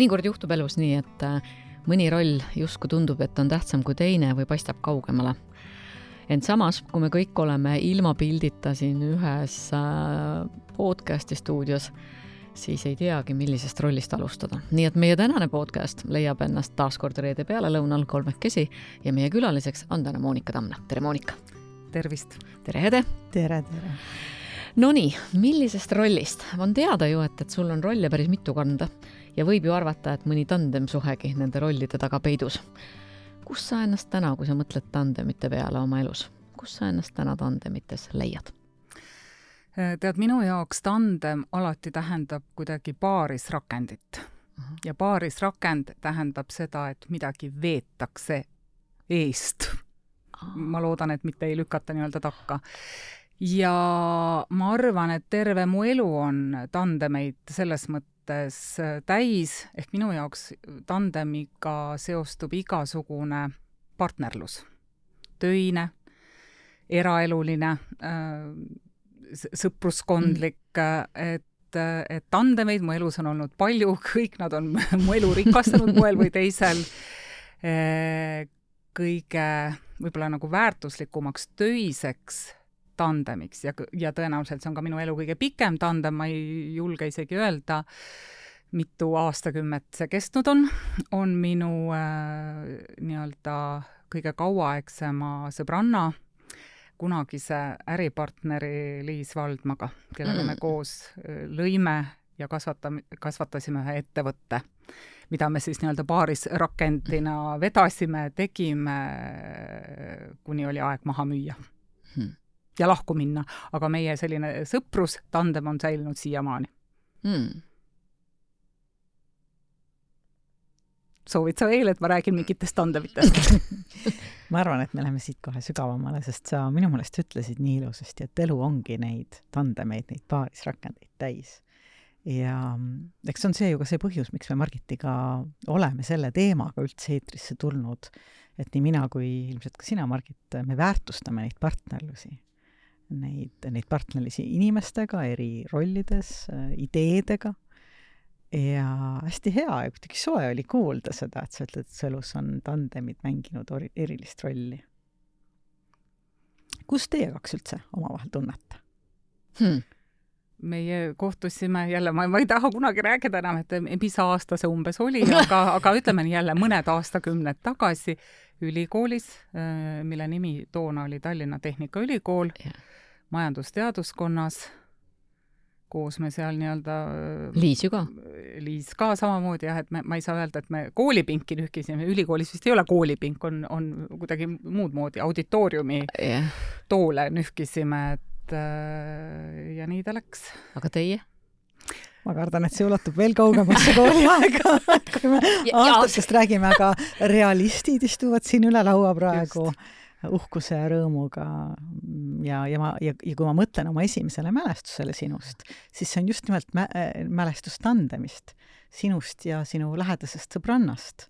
mõnikord juhtub elus nii, et äh, mõni roll justkui tundub, et on tähtsam kui teine või paistab kaugemale. ent samas, kui me kõik oleme ilma pildita siin ühes äh, podcast'i stuudios, siis ei teagi, millisest rollist alustada. nii et meie tänane podcast leiab ennast taas kord reede pealelõunal kolmekesi ja meie külaliseks on täna Monika Tammna. tere, Monika! tervist! tere, Hede! tere, tere! Nonii, millisest rollist? on teada ju, et, et sul on rolle päris mitu kanda ja võib ju arvata, et mõni tandemsuhegi nende rollide taga peidus. kus sa ennast täna, kui sa mõtled tandemite peale oma elus, kus sa ennast täna tandemites leiad? tead, minu jaoks tandem alati tähendab kuidagi paarisrakendit uh. -huh. ja paarisrakend tähendab seda, et midagi veetakse eest. ma loodan, et mitte ei lükata nii-öelda takka. ja ma arvan, et terve mu elu on tandemeid selles mõttes täis, ehk minu jaoks tandemiga seostub igasugune partnerlus, töine, eraeluline äh,, sõpruskondlik, et et tandemeid mu elus on olnud palju, kõik nad on mu elu rikastanud moel või teisel. kõige võib-olla nagu väärtuslikumaks töiseks tandemiks ja, ja tõenäoliselt see on ka minu elu kõige pikem tandem, ma ei julge isegi öelda, mitu aastakümmet see kestnud on, on minu äh, nii-öelda kõige kauaaegsema sõbranna äh, kunagise äripartneri Liis Valdmaga, kellega me mm. koos lõime ja kasvatame, kasvatasime ühe ettevõtte, mida me siis nii-öelda paaris rakendina vedasime, tegime, kuni oli aeg maha müüa hmm. Ja lahku minna. aga meie selline sõprus, tandem on säilinud siiamaani. Hmm. Soovid sa veel, et ma räägin mingitest tandemitest ma arvan, et me läheme siit kohe sügavamale, sest sa minu meelest ütlesid nii ilusasti, et elu ongi neid tandemeid, neid paarisrakendeid täis. ja eks see on see ju ka see põhjus, miks me Margitiga oleme selle teemaga üldse eetrisse tulnud, et nii mina kui ilmselt ka sina, Margit, me väärtustame neid partnerlusi neid, neid partnerlusi inimestega eri rollides, ideedega ja hästi hea ja kuidagi soe oli kuulda seda, et sa ütled, et su elus on tandemid mänginud ori-, erilist rolli. kus teie kaks üldse omavahel tunnete hmm.? meie kohtusime jälle, ma, ma ei taha kunagi rääkida enam, et mis aasta see umbes oli, aga, aga ütleme jälle mõned aastakümned tagasi ülikoolis, äh, mille nimi toona oli Tallinna Tehnikaülikool yeah., majandusteaduskonnas koos me seal nii-öelda Liis ju ka? Liis ka samamoodi jah, et me, ma ei saa öelda, et me koolipinki nühkisime, ülikoolis vist ei ole koolipink, on, on kuidagi muud moodi, auditooriumi yeah. toole nühkisime, et äh, ja nii ta läks. aga teie? Ma kardan, et see ulatub veel kaugemasse kooliaega kui me aastatest räägime, aga realistid istuvad siin üle laua praegu Just uhkuse ja rõõmuga. Ja, ja ma, ja, ja kui ma mõtlen oma esimesele mälestusele sinust, siis see on just nimelt mä-, mälestus tandemist, sinust ja sinu lähedasest sõbrannast,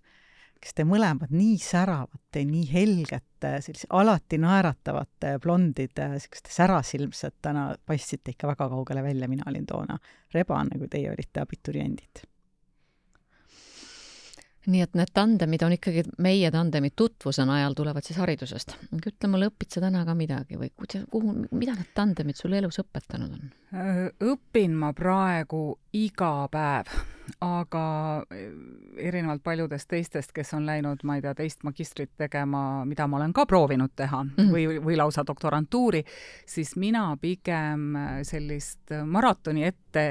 kes te mõlemad nii säravate, nii helgete, sellise alati naeratavate blondide, niisuguste särasilmsetena paistsite ikka väga kaugele välja, mina olin toona rebane, kui teie olite abituriendid nii et need tandemid on ikkagi, meie tandemid tutvuse najal tulevad siis haridusest. ütle mulle, õpid sa täna ka midagi või kuidas, kuhu, mida need tandemid sul elus õpetanud on? Äh, õpin ma praegu iga päev, aga erinevalt paljudest teistest, kes on läinud, ma ei tea, teist magistrit tegema, mida ma olen ka proovinud teha mm -hmm. või, või lausa doktorantuuri, siis mina pigem sellist maratoni ette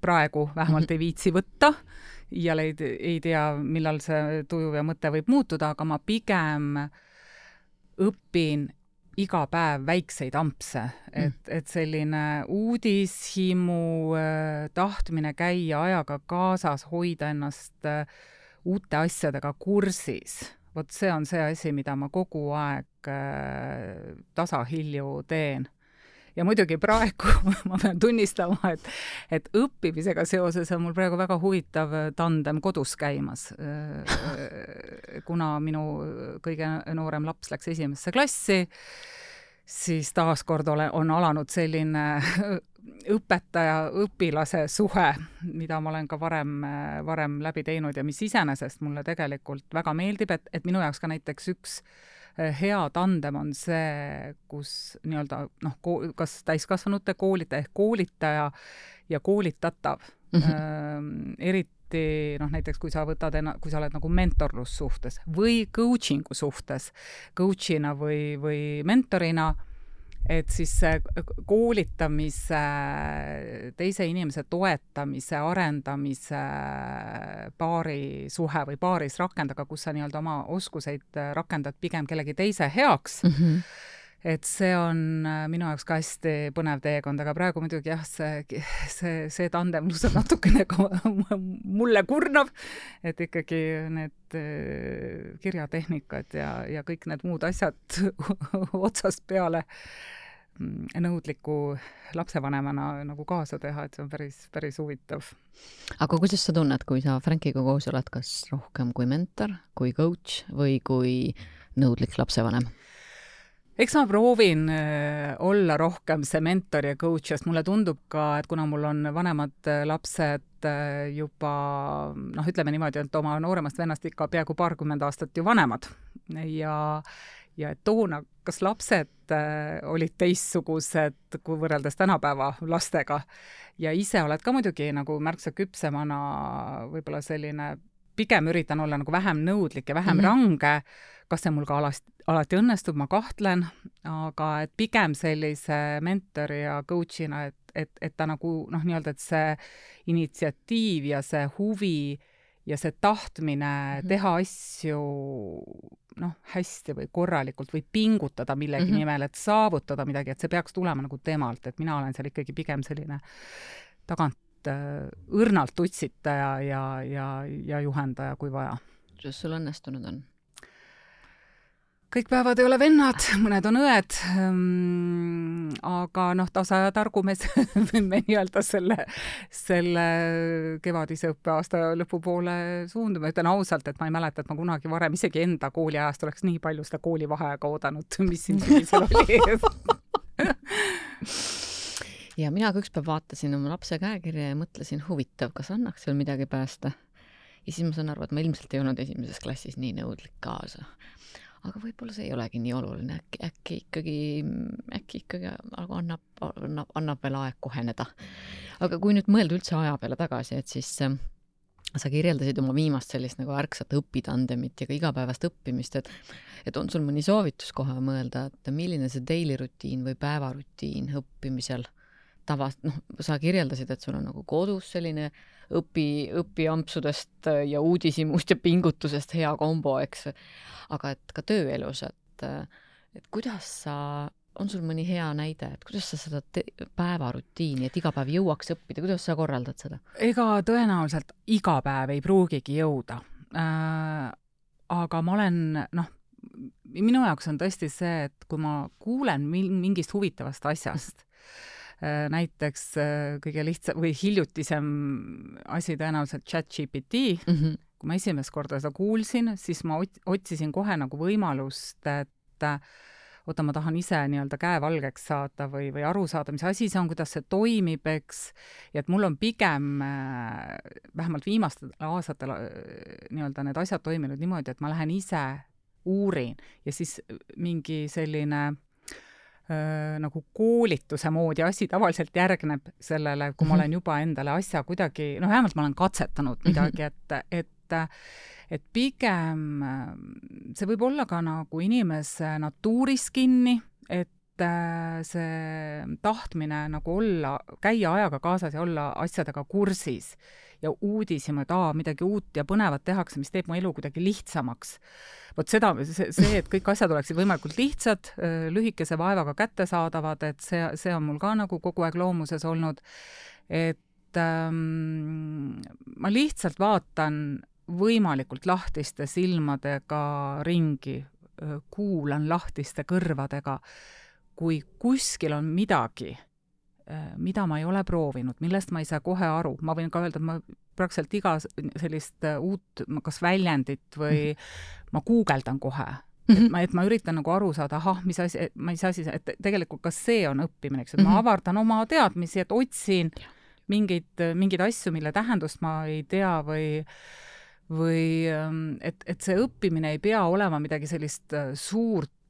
praegu vähemalt -hmm. ei viitsi võtta iial ei, ei tea, millal see tuju ja mõte võib muutuda, aga ma pigem õpin iga päev väikseid ampse, et mm., et selline uudishimu, äh, tahtmine käia ajaga kaasas, hoida ennast äh, uute asjadega kursis, vot see on see asi, mida ma kogu aeg äh, tasahilju teen ja muidugi praegu ma pean tunnistama, et, et õppimisega seoses on mul praegu väga huvitav tandem kodus käimas. kuna minu kõige noorem laps läks esimesse klassi, siis taaskord ole, on alanud selline õpetaja-õpilase suhe, mida ma olen ka varem, varem läbi teinud ja mis iseenesest mulle tegelikult väga meeldib, et, et minu jaoks ka näiteks üks eh, hea tandem on see, kus nii-öelda noh, kas täiskasvanute koolitaja ehk koolitaja ja koolitatav mm. -hmm. eriti noh, näiteks kui sa võtad enna-, kui sa oled nagu mentorlussuhtes või coaching'u suhtes, coach'ina või, või mentorina et siis koolitamise, teise inimese toetamise, arendamise paarisuhe või paaris rakendada, kus sa nii-öelda oma oskuseid rakendad pigem kellegi teise heaks mm, -hmm et see on minu jaoks ka hästi põnev teekond, aga praegu muidugi jah, see, see, see tandemlus on natukene ka mulle kurnav, et ikkagi need äh, kirjatehnikad ja, ja kõik need muud asjad otsast peale Mm, nõudliku lapsevanemana nagu kaasa teha, et see on päris, päris huvitav. aga kuidas sa tunned, kui sa Frankiga koos oled, kas rohkem kui mentor, kui coach või kui nõudlik lapsevanem? Eks ma proovin äh, olla rohkem see mentor ja coach, sest mulle tundub ka, et kuna mul on vanemad äh, lapsed äh, juba noh, ütleme niimoodi, et oma nooremast vennast ikka peaaegu paarkümmend aastat ju vanemad. Ja ja et toona, kas lapsed äh, olid teistsugused kui võrreldes tänapäeva lastega. Ja ise oled ka muidugi nagu märksa küpsemana võib-olla selline, pigem üritan olla nagu vähem nõudlik ja vähem mm -hmm. range, kas see mul ka alati, alati õnnestub, ma kahtlen, aga et pigem sellise mentori ja coach'ina, et, et, et ta nagu noh, nii-öelda, et see initsiatiiv ja see huvi ja see tahtmine mm -hmm. teha asju noh, hästi või korralikult või pingutada millegi mm -hmm. nimel, et saavutada midagi, et see peaks tulema nagu temalt, et mina olen seal ikkagi pigem selline tagant õrnalt utsitaja ja, ja, ja juhendaja, kui vaja. kuidas sul õnnestunud on? kõik päevad ei ole vennad, mõned on õed ähm,, aga noh, tasa ja targu me, me nii-öelda selle, selle kevadise õppeaasta lõpupoole suundume. ütlen ausalt, et ma ei mäleta, et ma kunagi varem isegi enda kooliajast oleks nii palju seda koolivaheaega oodanud, mis siin sügisel oli ja mina ka ükspäev vaatasin oma lapse käekirja ja mõtlesin, huvitav, kas annaks veel midagi päästa. ja siis ma saan aru, et ma ilmselt ei olnud esimeses klassis nii nõudlik kaasa aga võib-olla see ei olegi nii oluline, äkki, äkki ikkagi, äkki ikkagi nagu annab, annab, annab veel aeg koheneda. aga kui nüüd mõelda üldse aja peale tagasi, et siis äh, sa kirjeldasid oma viimast sellist nagu ärksat õpitandemit ja ka igapäevast õppimist, et et on sul mõni soovitus kohe mõelda, et milline see daily rutiin või päevarutiin õppimisel tavast, noh, sa kirjeldasid, et sul on nagu kodus selline õpi, õpiampsudest ja uudishimust ja pingutusest hea kombo, eks. aga et ka tööelus, et, et kuidas sa, on sul mõni hea näide, et kuidas sa seda päevarutiini, et iga päev jõuaks õppida, kuidas sa korraldad seda? ega tõenäoliselt iga päev ei pruugigi jõuda äh,. aga ma olen, noh, minu jaoks on tõesti see, et kui ma kuulen mingist huvitavast asjast näiteks äh, kõige lihtsam või hiljutisem asi tõenäoliselt chat-GPT mm, -hmm. kui ma esimest korda seda kuulsin, siis ma ot-, otsisin kohe nagu võimalust, et äh, oota, ma tahan ise nii-öelda käe valgeks saada või, või aru saada, mis asi see on, kuidas see toimib, eks, ja et mul on pigem vähemalt viimastel aastatel nii-öelda need asjad toiminud niimoodi, et ma lähen ise uurin ja siis mingi selline äh, nagu koolituse moodi asi tavaliselt järgneb sellele, kui ma mhm. olen juba endale asja kuidagi, noh, vähemalt ma olen katsetanud mhm. midagi, et, et et pigem see võib olla ka nagu inimese natuuris kinni, et see tahtmine nagu olla, käia ajaga kaasas ja olla asjadega kursis ja uudishimu, et aa, midagi uut ja põnevat tehakse, mis teeb mu elu kuidagi lihtsamaks. vot seda, see, et kõik asjad oleksid võimalikult lihtsad, lühikese vaevaga kättesaadavad, et see, see on mul ka nagu kogu aeg loomuses olnud, et ähm, ma lihtsalt vaatan võimalikult lahtiste silmadega ringi, kuulan lahtiste kõrvadega, kui kuskil on midagi Äh, mida ma ei ole proovinud, millest ma ei saa kohe aru, ma võin ka öelda, et ma praktiliselt iga sellist äh, uut kas väljendit või -hmm. ma guugeldan kohe Mm -hmm. et ma, et ma üritan nagu aru saada, ahah, mis asi, mis asi see, et tegelikult kas see on õppimine, eks, et mm -hmm. ma mhm. avardan oma teadmisi, et otsin mingeid, mingeid asju, mille tähendust ma ei tea või või ähm, et, et see õppimine ei pea olema midagi sellist äh,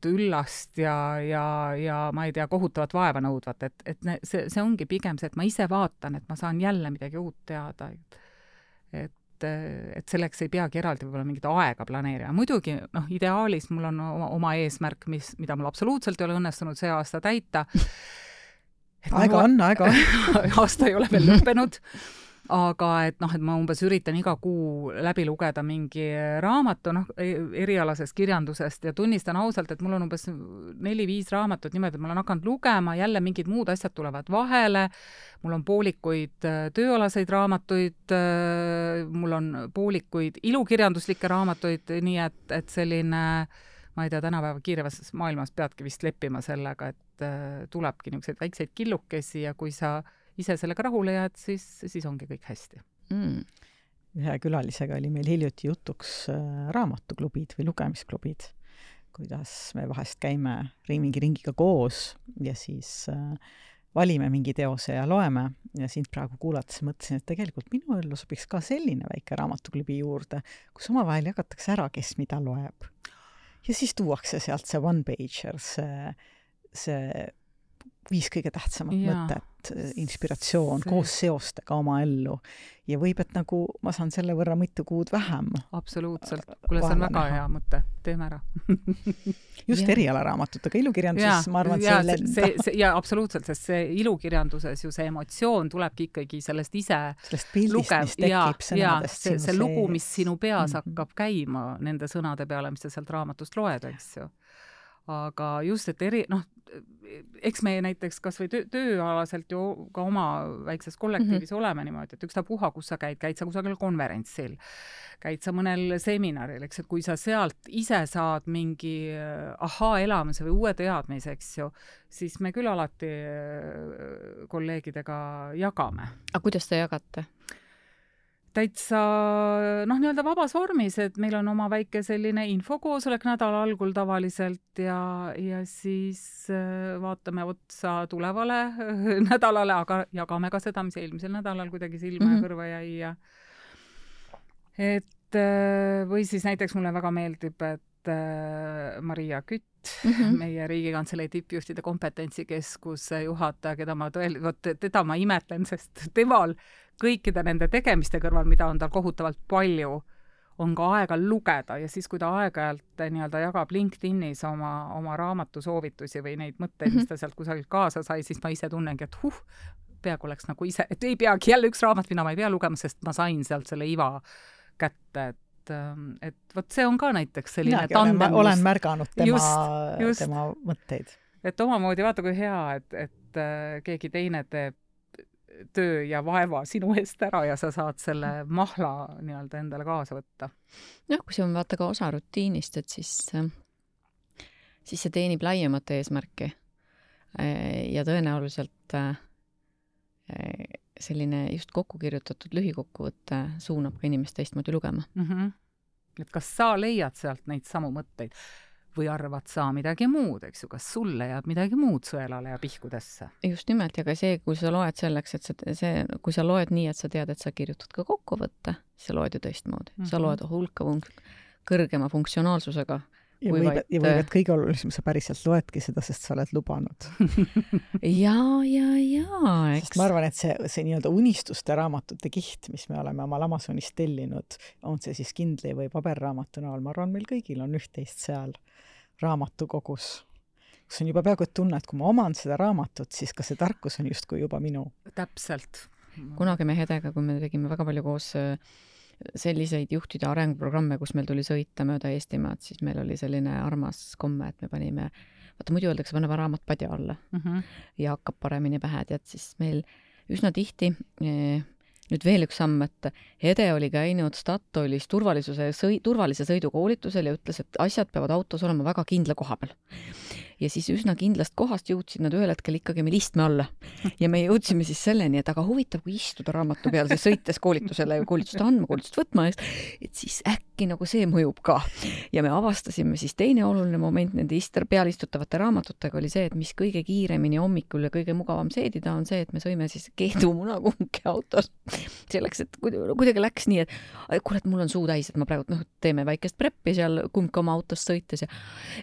suurt üllast ja, ja, ja ma ei tea, kohutavat vaeva nõudvat, et, et see, see ongi pigem see, et ma ise vaatan, et ma saan jälle midagi uut teada. et et, et selleks ei peagi eraldi võib-olla mingit aega planeerima. muidugi noh, ideaalis mul on oma, oma eesmärk, mis, mida mul absoluutselt ei ole õnnestunud see aasta täita. aega on, aega on aasta ei ole veel lõppenud aga et noh, et ma umbes üritan iga kuu läbi lugeda mingi raamatu, noh, e-, erialasest kirjandusest ja tunnistan ausalt, et mul on umbes neli-viis raamatut niimoodi, et ma olen hakanud lugema, jälle mingid muud asjad tulevad vahele, mul on poolikuid äh, tööalaseid raamatuid, äh, mul on poolikuid ilukirjanduslikke raamatuid, nii et, et selline ma ei tea, tänapäeva kiirevas maailmas peadki vist leppima sellega, et äh, tulebki niisuguseid väikseid killukesi ja kui sa äh, ise sellega rahule jääd, siis, siis ongi kõik hästi mm. ühe külalisega oli meil hiljuti jutuks äh, raamatuklubid või lugemisklubid, kuidas me vahest käime mingi ringiga koos ja siis äh, valime mingi teose ja loeme ja sind praegu kuulates mõtlesin, et tegelikult minu ellu sobiks ka selline väike raamatuklubi juurde, kus omavahel jagatakse ära, kes mida loeb. ja siis tuuakse sealt see one-pager, see, see viis kõige tähtsamat ja. mõtet, inspiratsioon see. koos seostega oma ellu. ja võib, et nagu ma saan selle võrra mitu kuud vähem. absoluutselt. kuule, see on väga näha. hea mõte, teeme ära just erialaraamatutega, ilukirjanduses ma arvan, et see ei lenda. jaa, absoluutselt, sest see ilukirjanduses ju see emotsioon tulebki ikkagi sellest ise sellest pildist, mis tekib sõnadest see, see lugu, mis sinu peas mm -hmm. hakkab käima nende sõnade peale, mis sa sealt raamatust loed, eks ju aga just, et eri, noh, eks me näiteks kas või töö, tööalaselt ju ka oma väikses kollektiivis mm -hmm. oleme niimoodi, et ükstapuha, kus sa käid, käid sa kusagil konverentsil, käid sa mõnel seminaril, eks, et kui sa sealt ise saad mingi äh, ahaa-elamuse või uue teadmise, eks ju, siis me küll alati äh, kolleegidega jagame. aga kuidas te jagate? Täitsa noh, nii-öelda vabas vormis, et meil on oma väike selline infokoosolek nädala algul tavaliselt ja, ja siis äh, vaatame otsa tulevale nädalale, aga jagame ka seda, mis eelmisel nädalal kuidagi silma mm -hmm. ja mhm. kõrva jäi ja et äh, või siis näiteks mulle väga meeldib, et äh, Maria Kütt mm, -hmm. meie Riigikantselei tippjuhtide kompetentsikeskuse juhataja, keda ma tõel-, vot teda ma imetlen, sest temal kõikide nende tegemiste kõrval, mida on tal kohutavalt palju, on ka aega lugeda ja siis, kui ta aeg-ajalt eh, nii-öelda jagab LinkedInis oma, oma raamatusoovitusi või neid mõtteid mis ta sealt kusagilt kaasa sai, siis ma ise tunnengi, et huh, peaaegu oleks nagu ise, et ei peagi jälle üks raamat, mida ma ei pea lugema, sest ma sain sealt selle iva kätte, et ähm, et vot see on ka näiteks selline Minagi tandem. olen märganud tema, tema mõtteid. et omamoodi vaata, kui hea, et, et äh, keegi teine teeb töö ja vaeva sinu eest ära ja sa saad selle mahla nii-öelda endale kaasa võtta. jah, kui see on vaata ka osa rutiinist, et siis, siis see teenib laiemat eesmärki. ja tõenäoliselt selline just kokku kirjutatud lühikokkuvõte suunab ka inimest teistmoodi lugema mm. -hmm. et kas sa leiad sealt neid samu mõtteid? Või arvad sa midagi muud, eks ju, kas sulle jääb midagi muud sõelale ja pihkudesse? just nimelt, ja ka see, kui sa loed selleks, et sa, see, kui sa loed nii, et sa tead, et sa kirjutad ka kokkuvõtte, siis sa loed ju teistmoodi mm. -hmm. sa loed hulka funk-, kõrgema funktsionaalsusega ja võib, vaid... ja võib, et kõige olulisem, sa päriselt loedki seda, sest sa oled lubanud ja, ja, ja, eks. sest ma arvan, et see, see nii-öelda unistuste raamatute kiht, mis me oleme omal Amazonist tellinud, on see siis Kindli või paberraamatu näol, ma arvan, meil kõigil on üht-teist seal raamatukogus, kus on juba peaaegu et tunne, et kui ma oman seda raamatut, siis ka see tarkus on justkui juba minu. täpselt. kunagi me Hedega, kui me tegime väga palju koos äh, selliseid juhtide arenguprogramme, kus meil tuli sõita mööda Eestimaad, siis meil oli selline armas komme, et me panime, vaata muidu öeldakse, paneme raamat padja alla mm -hmm. ja hakkab paremini pähe, tead, siis meil üsna tihti eh, nüüd veel üks samm, et Hede oli käinud Statoilis turvalisuse sõi-, turvalise sõidu koolitusel ja ütles, et asjad peavad autos olema väga kindla koha peal. ja siis üsna kindlast kohast jõudsid nad ühel hetkel ikkagi meil istme alla. ja me jõudsime siis selleni, et aga huvitav, kui istuda raamatu peal, siis sõites koolitusele koolitust andma, koolitust võtma, et siis äkki äkki nagu see mõjub ka. ja me avastasime siis teine oluline moment nende istar-, peal istutavate raamatutega oli see, et mis kõige kiiremini hommikul ja kõige mugavam seedida on see, et me sõime siis keedumuna kumbki autos. selleks, et kuidagi läks nii, et kurat, mul on suu täis, et ma praegu noh, teeme väikest preppi seal kumbki oma autost sõites ja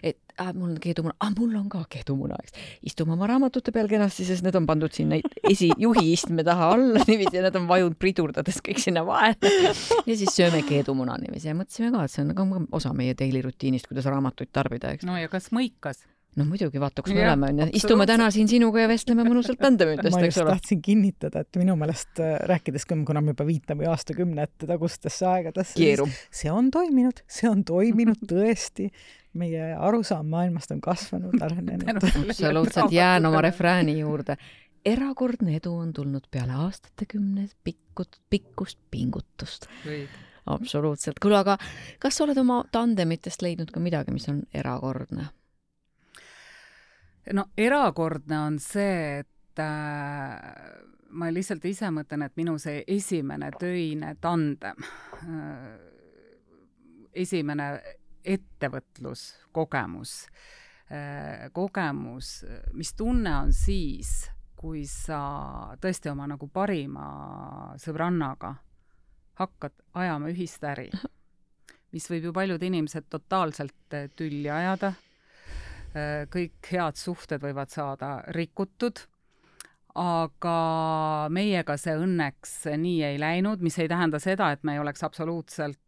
et ah, mul on keedumuna, ah mul on ka keedumuna, eks. istume oma raamatute peal kenasti, sest need on pandud sinna esijuhi istme taha alla niiviisi ja need on vajunud pridurdades kõik sinna vahele. ja siis sööme keedumuna niiviisi ja mõtlesime ka, et see on ka osa meie daily rutiinist, kuidas raamatuid tarbida, eks. no ja kas mõikas? no muidugi, vaata, kus me ja, oleme, onju. istume täna siin sinuga ja vestleme mõnusalt tandemüntest, eks ole. tahtsin kinnitada, et minu meelest äh, rääkides, kuna me juba viitame aastakümnete tagustesse aegadesse, see on toiminud, see on toiminud tõesti meie arusaam maailmast on kasvanud, arenenud. absoluutselt, jään oma refrääni juurde. erakordne edu on tulnud peale aastatekümneid pikkut, pikkust pingutust. absoluutselt. kuule, aga kas sa oled oma tandemitest leidnud ka midagi, mis on erakordne? no erakordne on see, et äh, ma lihtsalt ise mõtlen, et minu see esimene töine tandem äh,, esimene ettevõtluskogemus, äh, kogemus, mis tunne on siis, kui sa tõesti oma nagu parima sõbrannaga hakkad ajama ühist äri, mis võib ju paljud inimesed totaalselt äh, tülli ajada, äh, kõik head suhted võivad saada rikutud aga meiega see õnneks nii ei läinud, mis ei tähenda seda, et me ei oleks absoluutselt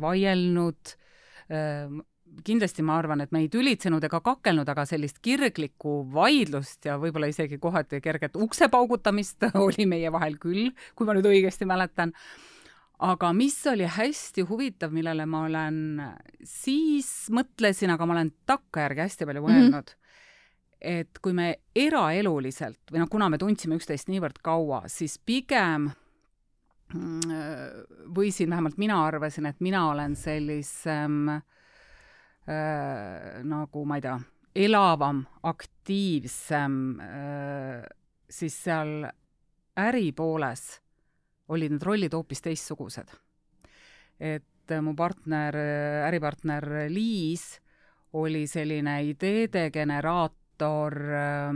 vaielnud kindlasti ma arvan, et me ei tülitsenud ega kakelnud, aga sellist kirglikku vaidlust ja võib-olla isegi kohati kerget ukse paugutamist oli meie vahel küll, kui ma nüüd õigesti mäletan. aga mis oli hästi huvitav, millele ma olen siis mõtlesin, aga ma olen takkajärgi hästi palju mhm. mõelnud mm, -hmm. et kui me eraeluliselt või noh, kuna me tundsime üksteist niivõrd kaua, siis pigem või siin vähemalt mina arvasin, et mina olen sellisem äh, nagu ma ei tea, elavam, aktiivsem äh,, siis seal äripooles olid need rollid hoopis teistsugused. et mu partner, äripartner Liis oli selline ideede generaator äh,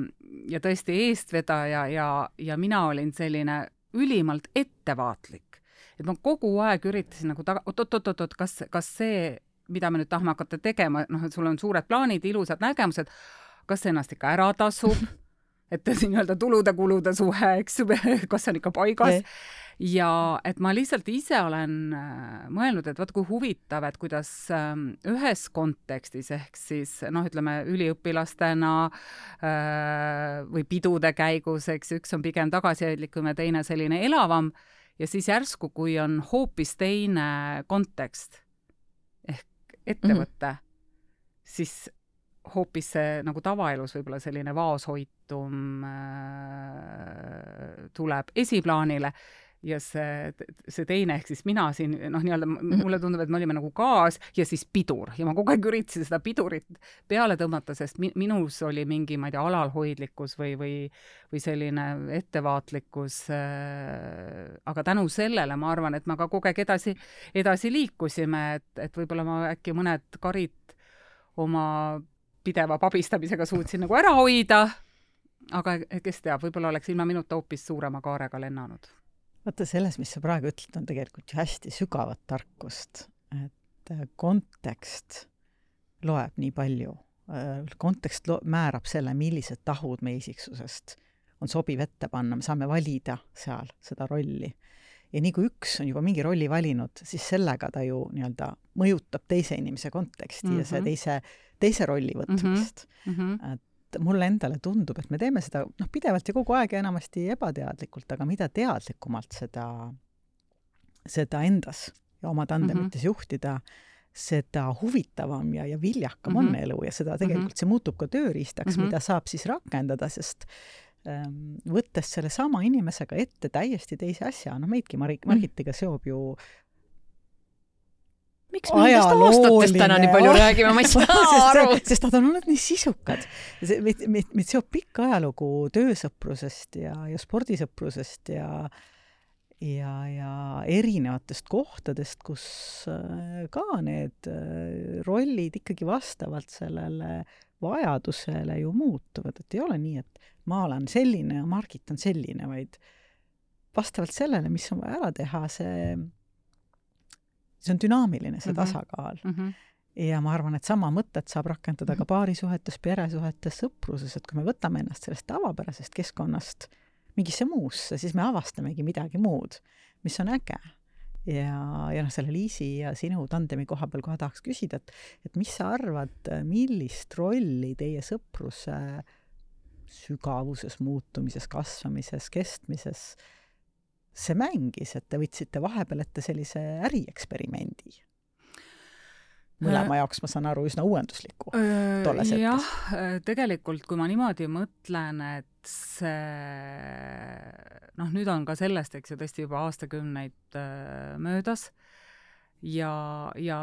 ja tõesti eestvedaja ja, ja mina olin selline ülimalt ettevaatlik. et ma kogu aeg üritasin nagu taga, oot-oot-oot-oot, kas, kas see, mida me nüüd tahame hakata tegema, noh, et sul on suured plaanid, ilusad nägemused, kas see ennast ikka ära tasub, et nii-öelda tulude-kulude suhe, eks ju, kas see on ikka paigas ja et ma lihtsalt ise olen äh, mõelnud, et vaat kui huvitav, et kuidas ähm, ühes kontekstis ehk siis noh, ütleme üliõpilastena äh, või pidude käigus, eks üks on pigem tagasihoidlikum ja teine selline elavam ja siis järsku, kui on hoopis teine kontekst ehk ettevõte mm, -hmm. siis hoopis see nagu tavaelus võib-olla selline vaoshoitum äh, tuleb esiplaanile ja see, see teine ehk siis mina siin noh, nii-öelda mhm. mulle tundub, et me olime nagu gaas ja siis pidur ja ma kogu aeg üritasin seda pidurit peale tõmmata, sest mi minus oli mingi, ma ei tea, alalhoidlikkus või, või, või selline ettevaatlikkus äh,. aga tänu sellele ma arvan, et me ka kogu aeg edasi, edasi liikusime, et, et võib-olla ma äkki mõned karid oma pideva pabistamisega suutsin nagu ära hoida aga kes teab, võib-olla oleks ilma minuta hoopis suurema kaarega lennanud vaata, selles, mis sa praegu ütled, on tegelikult ju hästi sügavat tarkust, et äh, kontekst loeb nii palju. Äh, kontekst lo-, määrab selle, millised tahud meie isiksusest on sobiv ette panna, me saame valida seal seda rolli. ja nii kui üks on juba mingi rolli valinud, siis sellega ta ju nii-öelda mõjutab teise inimese konteksti mm -hmm. ja see mhm. teise, teise rolli võtmist mm. -hmm. et mulle endale tundub, et me teeme seda noh, pidevalt ja kogu aeg ja enamasti ebateadlikult, aga mida teadlikumalt seda, seda endas ja oma tandemites mm -hmm. juhtida, seda huvitavam ja, ja viljakam mm -hmm. on mhm. elu ja seda tegelikult mm -hmm. see muutub ka tööriistaks mm, -hmm. mida saab siis rakendada, sest ähm, võttes sellesama inimesega ette täiesti teise asja, noh meidki Marit, mhm. Margitiga seob ju miks me nendest aastatest täna nii palju räägime, ma ei saa aru. sest nad on olnud nii sisukad. meid, meid, meid seob pikk ajalugu töösõprusest ja, ja spordisõprusest ja ja, ja erinevatest kohtadest, kus äh, ka need äh, rollid ikkagi vastavalt sellele vajadusele ju muutuvad, et ei ole nii, et ma olen selline ja Margit on selline, vaid vastavalt sellele, mis on vaja ära teha, see, see on dünaamiline, see mm -hmm. tasakaal mm. -hmm ja ma arvan, et sama mõtet saab rakendada ka paarisuhetes, peresuhetes, sõpruses, et kui me võtame ennast sellest tavapärasest keskkonnast mingisse muusse, siis me avastamegi midagi muud, mis on äge. ja, ja noh, selle Liisi ja sinu tandemi koha peal kohe tahaks küsida, et, et mis sa arvad, millist rolli teie sõpruse sügavuses, muutumises, kasvamises, kestmises see mängis, et te võtsite vahepeal ette sellise ärieksperimendi? mõlema jaoks, ma saan aru, üsna uuendusliku tolles hetkes. jah, tegelikult kui ma niimoodi mõtlen, et see noh, nüüd on ka sellest, eks ju, tõesti juba aastakümneid möödas ja, ja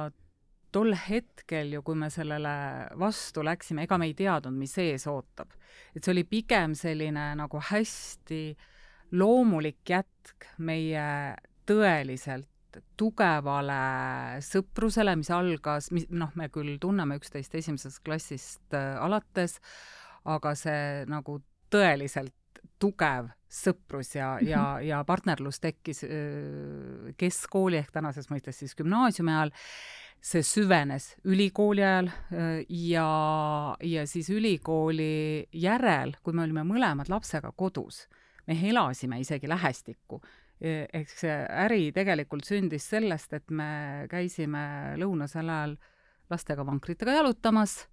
tol hetkel ju, kui me sellele vastu läksime, ega me ei teadnud, mis ees ootab. et see oli pigem selline nagu hästi loomulik jätk meie tõeliselt tugevale sõprusele, mis algas, mis noh, me küll tunneme üksteist esimesest klassist äh, alates, aga see nagu tõeliselt tugev sõprus ja mm, -hmm. ja, ja partnerlus tekkis äh, keskkooli ehk tänases mõistes siis gümnaasiumi ajal, see süvenes ülikooli ajal äh, ja, ja siis ülikooli järel, kui me olime mõlemad lapsega kodus, me elasime isegi lähestikku. Ehk see äri tegelikult sündis sellest, et me käisime lõunasel ajal lastega vankritega jalutamas,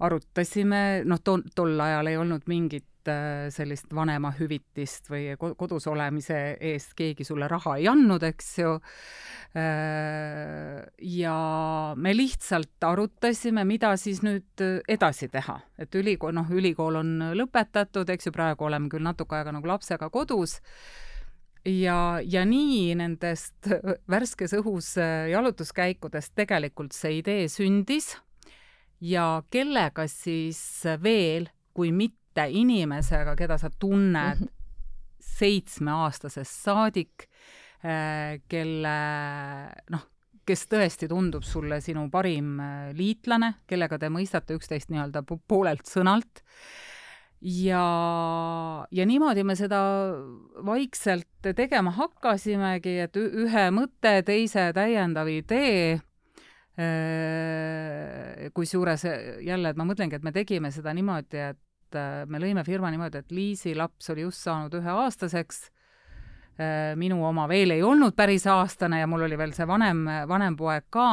arutasime, noh, tol, tol ajal ei olnud mingit sellist vanemahüvitist või kodus olemise eest keegi sulle raha ei andnud, eks ju. Äh, ja me lihtsalt arutasime, mida siis nüüd edasi teha, et ülikool, noh, ülikool on lõpetatud, eks ju, praegu oleme küll natuke aega nagu lapsega kodus. Ja, ja nii nendest värskes õhus äh, jalutuskäikudest tegelikult see idee sündis. Ja kellega siis veel, kui mitte inimesega, keda sa tunned mm -hmm. seitsmeaastasest saadik, äh, kelle noh, kes tõesti tundub sulle sinu parim äh, liitlane, kellega te mõistate üksteist nii-öelda poolelt sõnalt ja, ja niimoodi me seda vaikselt tegema hakkasimegi, et ühe mõtte, teise täiendav idee, äh, kusjuures jälle, et ma mõtlengi, et me tegime seda niimoodi, et äh, me lõime firma niimoodi, et Liisi laps oli just saanud üheaastaseks, äh, minu oma veel ei olnud päris aastane ja mul oli veel see vanem, vanem poeg ka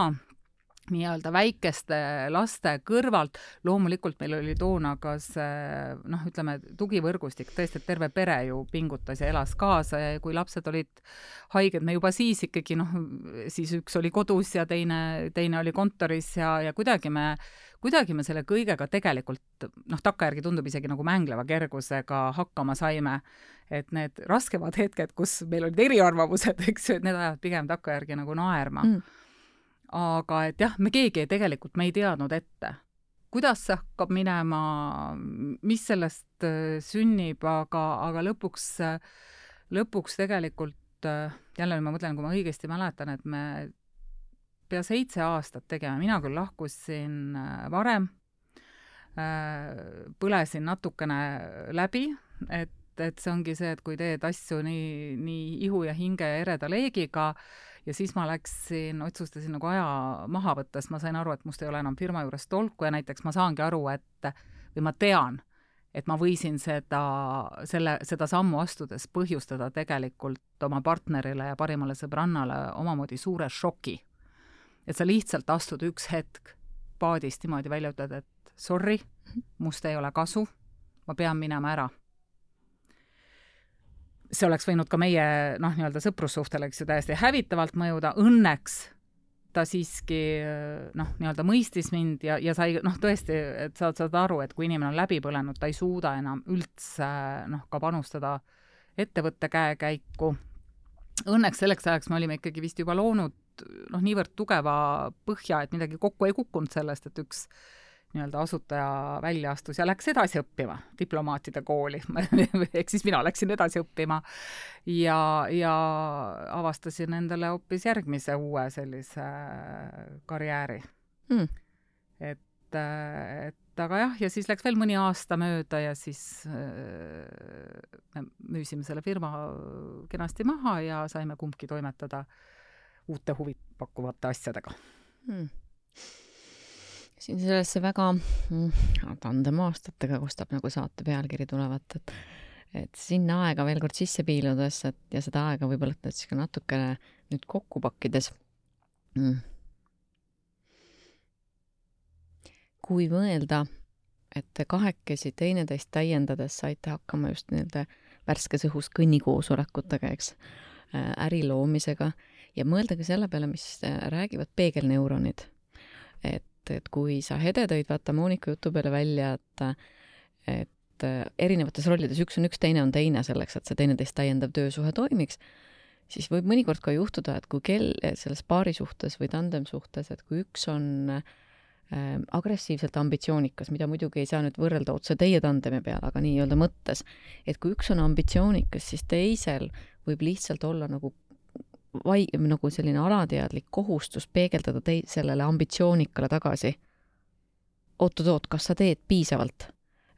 nii-öelda väikeste laste kõrvalt, loomulikult meil oli toona ka see noh, ütleme tugivõrgustik, tõesti, et terve pere ju pingutas ja elas kaasa ja kui lapsed olid haiged, me juba siis ikkagi noh, siis üks oli kodus ja teine, teine oli kontoris ja, ja kuidagi me, kuidagi me selle kõigega tegelikult noh, takkajärgi tundub isegi nagu mängleva kergusega hakkama saime. et need raskemad hetked, kus meil olid eriarvamused, eks ju, et need ajavad pigem takkajärgi nagu naerma. Mm aga et jah, me keegi tegelikult, me ei teadnud ette, kuidas see hakkab minema, mis sellest äh, sünnib, aga, aga lõpuks, lõpuks tegelikult äh, jälle ma mõtlen, kui ma õigesti mäletan, et me pea seitse aastat tegime, mina küll lahkusin äh, varem, põlesin natukene läbi, et, et see ongi see, et kui teed asju nii, nii ihu ja hinge ja ereda leegiga, ja siis ma läksin, otsustasin nagu aja maha võtta, sest ma sain aru, et must ei ole enam firma juures tolku ja näiteks ma saangi aru, et või ma tean, et ma võisin seda, selle, seda sammu astudes põhjustada tegelikult oma partnerile ja parimale sõbrannale omamoodi suure šoki. et sa lihtsalt astud üks hetk paadist niimoodi välja, ütled, et sorry, must ei ole kasu, ma pean minema ära see oleks võinud ka meie noh, nii-öelda sõprussuhtele, eks ju, täiesti hävitavalt mõjuda, õnneks ta siiski noh, nii-öelda mõistis mind ja, ja sai noh, tõesti, et sa saad aru, et kui inimene on läbi põlenud, ta ei suuda enam üldse noh, ka panustada ettevõtte käekäiku. Õnneks selleks ajaks me olime ikkagi vist juba loonud noh, niivõrd tugeva põhja, et midagi kokku ei kukkunud sellest, et üks nii-öelda asutaja välja astus ja läks edasi õppima diplomaatide kooli ehk siis mina läksin edasi õppima ja, ja avastasin endale hoopis järgmise uue sellise karjääri. Mm.. et, et aga jah, ja siis läks veel mõni aasta mööda ja siis äh, me müüsime selle firma kenasti maha ja saime kumbki toimetada uute huvipakkuvate asjadega. Hmm siin sellesse väga mm, tandem aastatega kostab nagu saate pealkiri tulevat, et et sinna aega veel kord sisse piiludes, et ja seda aega võib-olla siis ka natukene nüüd kokku pakkides mm.. kui mõelda, et te kahekesi teineteist täiendades saite hakkama just nii-öelda värskes õhus kõnnikoosolekutega, eks, äh, äri loomisega ja mõelda ka selle peale, mis äh, räägivad peegelneuronid. et et, et kui sa Hede tõid vaata Monika jutu peale välja, et, et erinevates rollides, üks on üks, teine on teine, selleks et see teineteist täiendav töösuhe toimiks, siis võib mõnikord ka juhtuda, et kui kell selles paari suhtes või tandem suhtes, et kui üks on äh, agressiivselt ambitsioonikas, mida muidugi ei saa nüüd võrrelda otse teie tandemi peale, aga nii-öelda mõttes, et kui üks on ambitsioonikas, siis teisel võib lihtsalt olla nagu vai-, nagu selline alateadlik kohustus peegeldada tei-, sellele ambitsioonikale tagasi. oot-oot-oot, kas sa teed piisavalt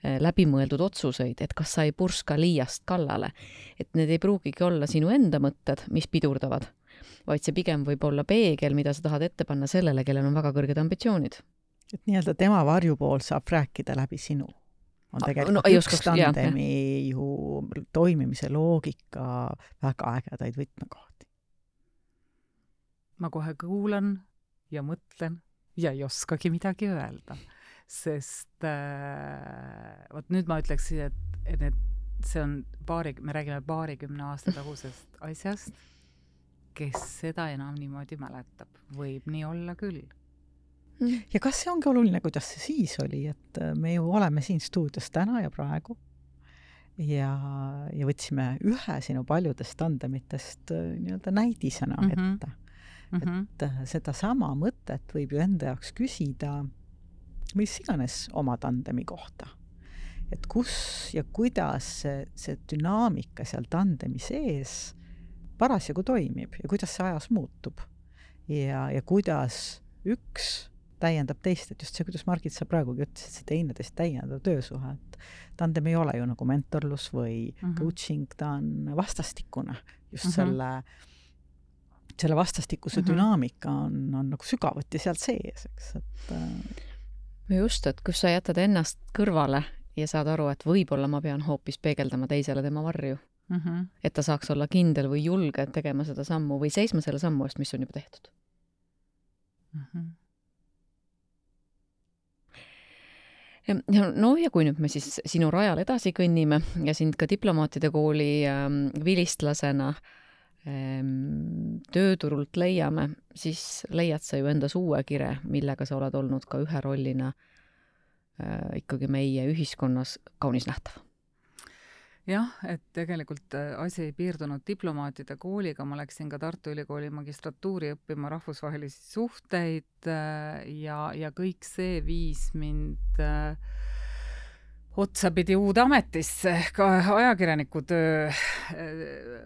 eh, läbimõeldud otsuseid, et kas sa ei purska liiast kallale. et need ei pruugigi olla sinu enda mõtted, mis pidurdavad, vaid see pigem võib olla peegel, mida sa tahad ette panna sellele, kellel on väga kõrged ambitsioonid. et nii-öelda tema varjupool saab rääkida läbi sinu on tegelikult no, üks tandemi ju toimimise loogika väga ägedaid võtmekohti ma kohe kuulan ja mõtlen ja ei oskagi midagi öelda. sest äh, vot nüüd ma ütleksin, et, et need, see on paari, me räägime paarikümne aasta tagusest asjast, kes seda enam niimoodi mäletab, võib nii olla küll ja kas see ongi oluline, kuidas see siis oli, et äh, me ju oleme siin stuudios täna ja praegu ja, ja võtsime ühe sinu paljudest tandemitest äh, nii-öelda näidisena mm -hmm. ette mm. -hmm. et äh, sedasama mõtet võib ju enda jaoks küsida mis iganes oma tandemi kohta. et kus ja kuidas see, see dünaamika seal tandemi sees parasjagu toimib ja kuidas see ajas muutub. ja, ja kuidas üks täiendab teist, et just see, kuidas Margit, sa praegugi ütlesid, see teineteist täiendav töösuhe, et tandem ei ole ju nagu mentorlus või mm -hmm. coaching, ta on vastastikune just mm -hmm. selle selle vastastikuse mm -hmm. dünaamika on, on nagu sügavuti seal sees, eks, et äh... just, et kus sa jätad ennast kõrvale ja saad aru, et võib-olla ma pean hoopis peegeldama teisele tema varju mm. -hmm. et ta saaks olla kindel või julge tegema seda sammu või seisma selle sammu eest, mis on juba tehtud mm. -hmm. ja no ja kui nüüd me siis sinu rajal edasi kõnnime ja sind ka diplomaatide kooli ähm, vilistlasena äh, tööturult leiame, siis leiad sa ju endas uue kire, millega sa oled olnud ka ühe rollina äh, ikkagi meie ühiskonnas kaunis nähtav. jah, et tegelikult äh, asi ei piirdunud diplomaatide kooliga, ma läksin ka Tartu Ülikooli magistratuuri õppima rahvusvahelisi suhteid äh, ja, ja kõik see viis mind otsapidi uude ametisse ehk ajakirjaniku töö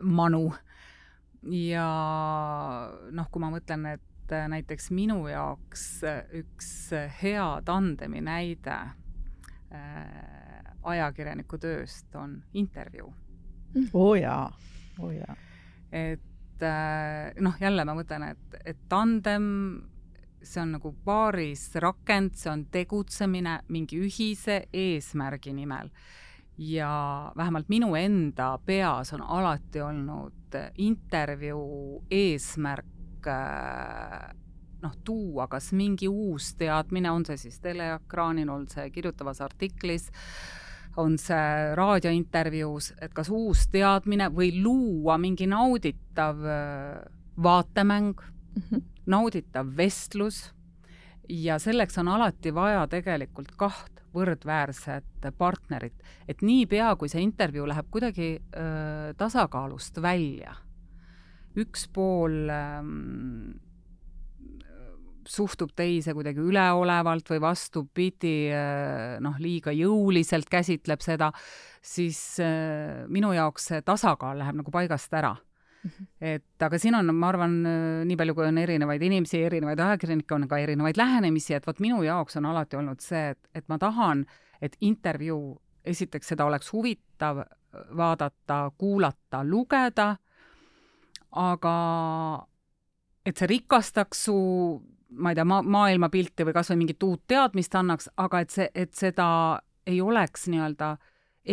manu ja noh, kui ma mõtlen, et äh, näiteks minu jaoks äh, üks hea tandemi näide äh, ajakirjaniku tööst on intervjuu. oo oh jaa, oo oh jaa. et äh, noh, jälle ma mõtlen, et, et tandem, see on nagu paaris rakend, see on tegutsemine mingi ühise eesmärgi nimel ja vähemalt minu enda peas on alati olnud intervjuu eesmärk äh, noh, tuua kas mingi uus teadmine, on see siis teleekraanil, on see kirjutavas artiklis, on see raadiointervjuus, et kas uus teadmine või luua mingi nauditav äh, vaatemäng mm, -hmm. nauditav vestlus ja selleks on alati vaja tegelikult kaht võrdväärset partnerit, et niipea, kui see intervjuu läheb kuidagi öö, tasakaalust välja, üks pool öö, suhtub teise kuidagi üleolevalt või vastupidi, noh, liiga jõuliselt käsitleb seda, siis minu jaoks see tasakaal läheb nagu paigast ära. Et aga siin on, ma arvan, nii palju, kui on erinevaid inimesi, erinevaid ajakirjanikke, on ka erinevaid lähenemisi, et vot minu jaoks on alati olnud see, et, et ma tahan, et intervjuu, esiteks seda oleks huvitav vaadata, kuulata, lugeda, aga et see rikastaks su ma ei tea, ma-, maailmapilti või kas või mingit uut teadmist annaks, aga et see, et seda ei oleks nii-öelda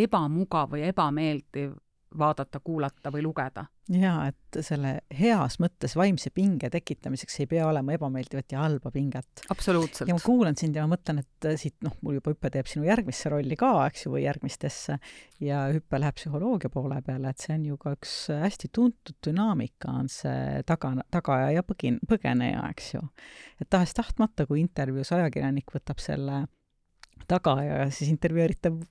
ebamugav või ebameeldiv vaadata, kuulata või lugeda. jaa, et selle heas mõttes vaimse pinge tekitamiseks ei pea olema ebameeldivat ja halba pinget. absoluutselt. ja ma kuulan sind ja ma mõtlen, et siit noh, mul juba hüpe teeb sinu järgmisse rolli ka, eks ju, või järgmistesse, ja hüpe läheb psühholoogia poole peale, et see on ju ka üks hästi tuntud dünaamika, on see taga, tagaja ja põgin-, põgeneja, eks ju. et tahes-tahtmata, kui intervjuus ajakirjanik võtab selle tagaja, siis intervjueeritav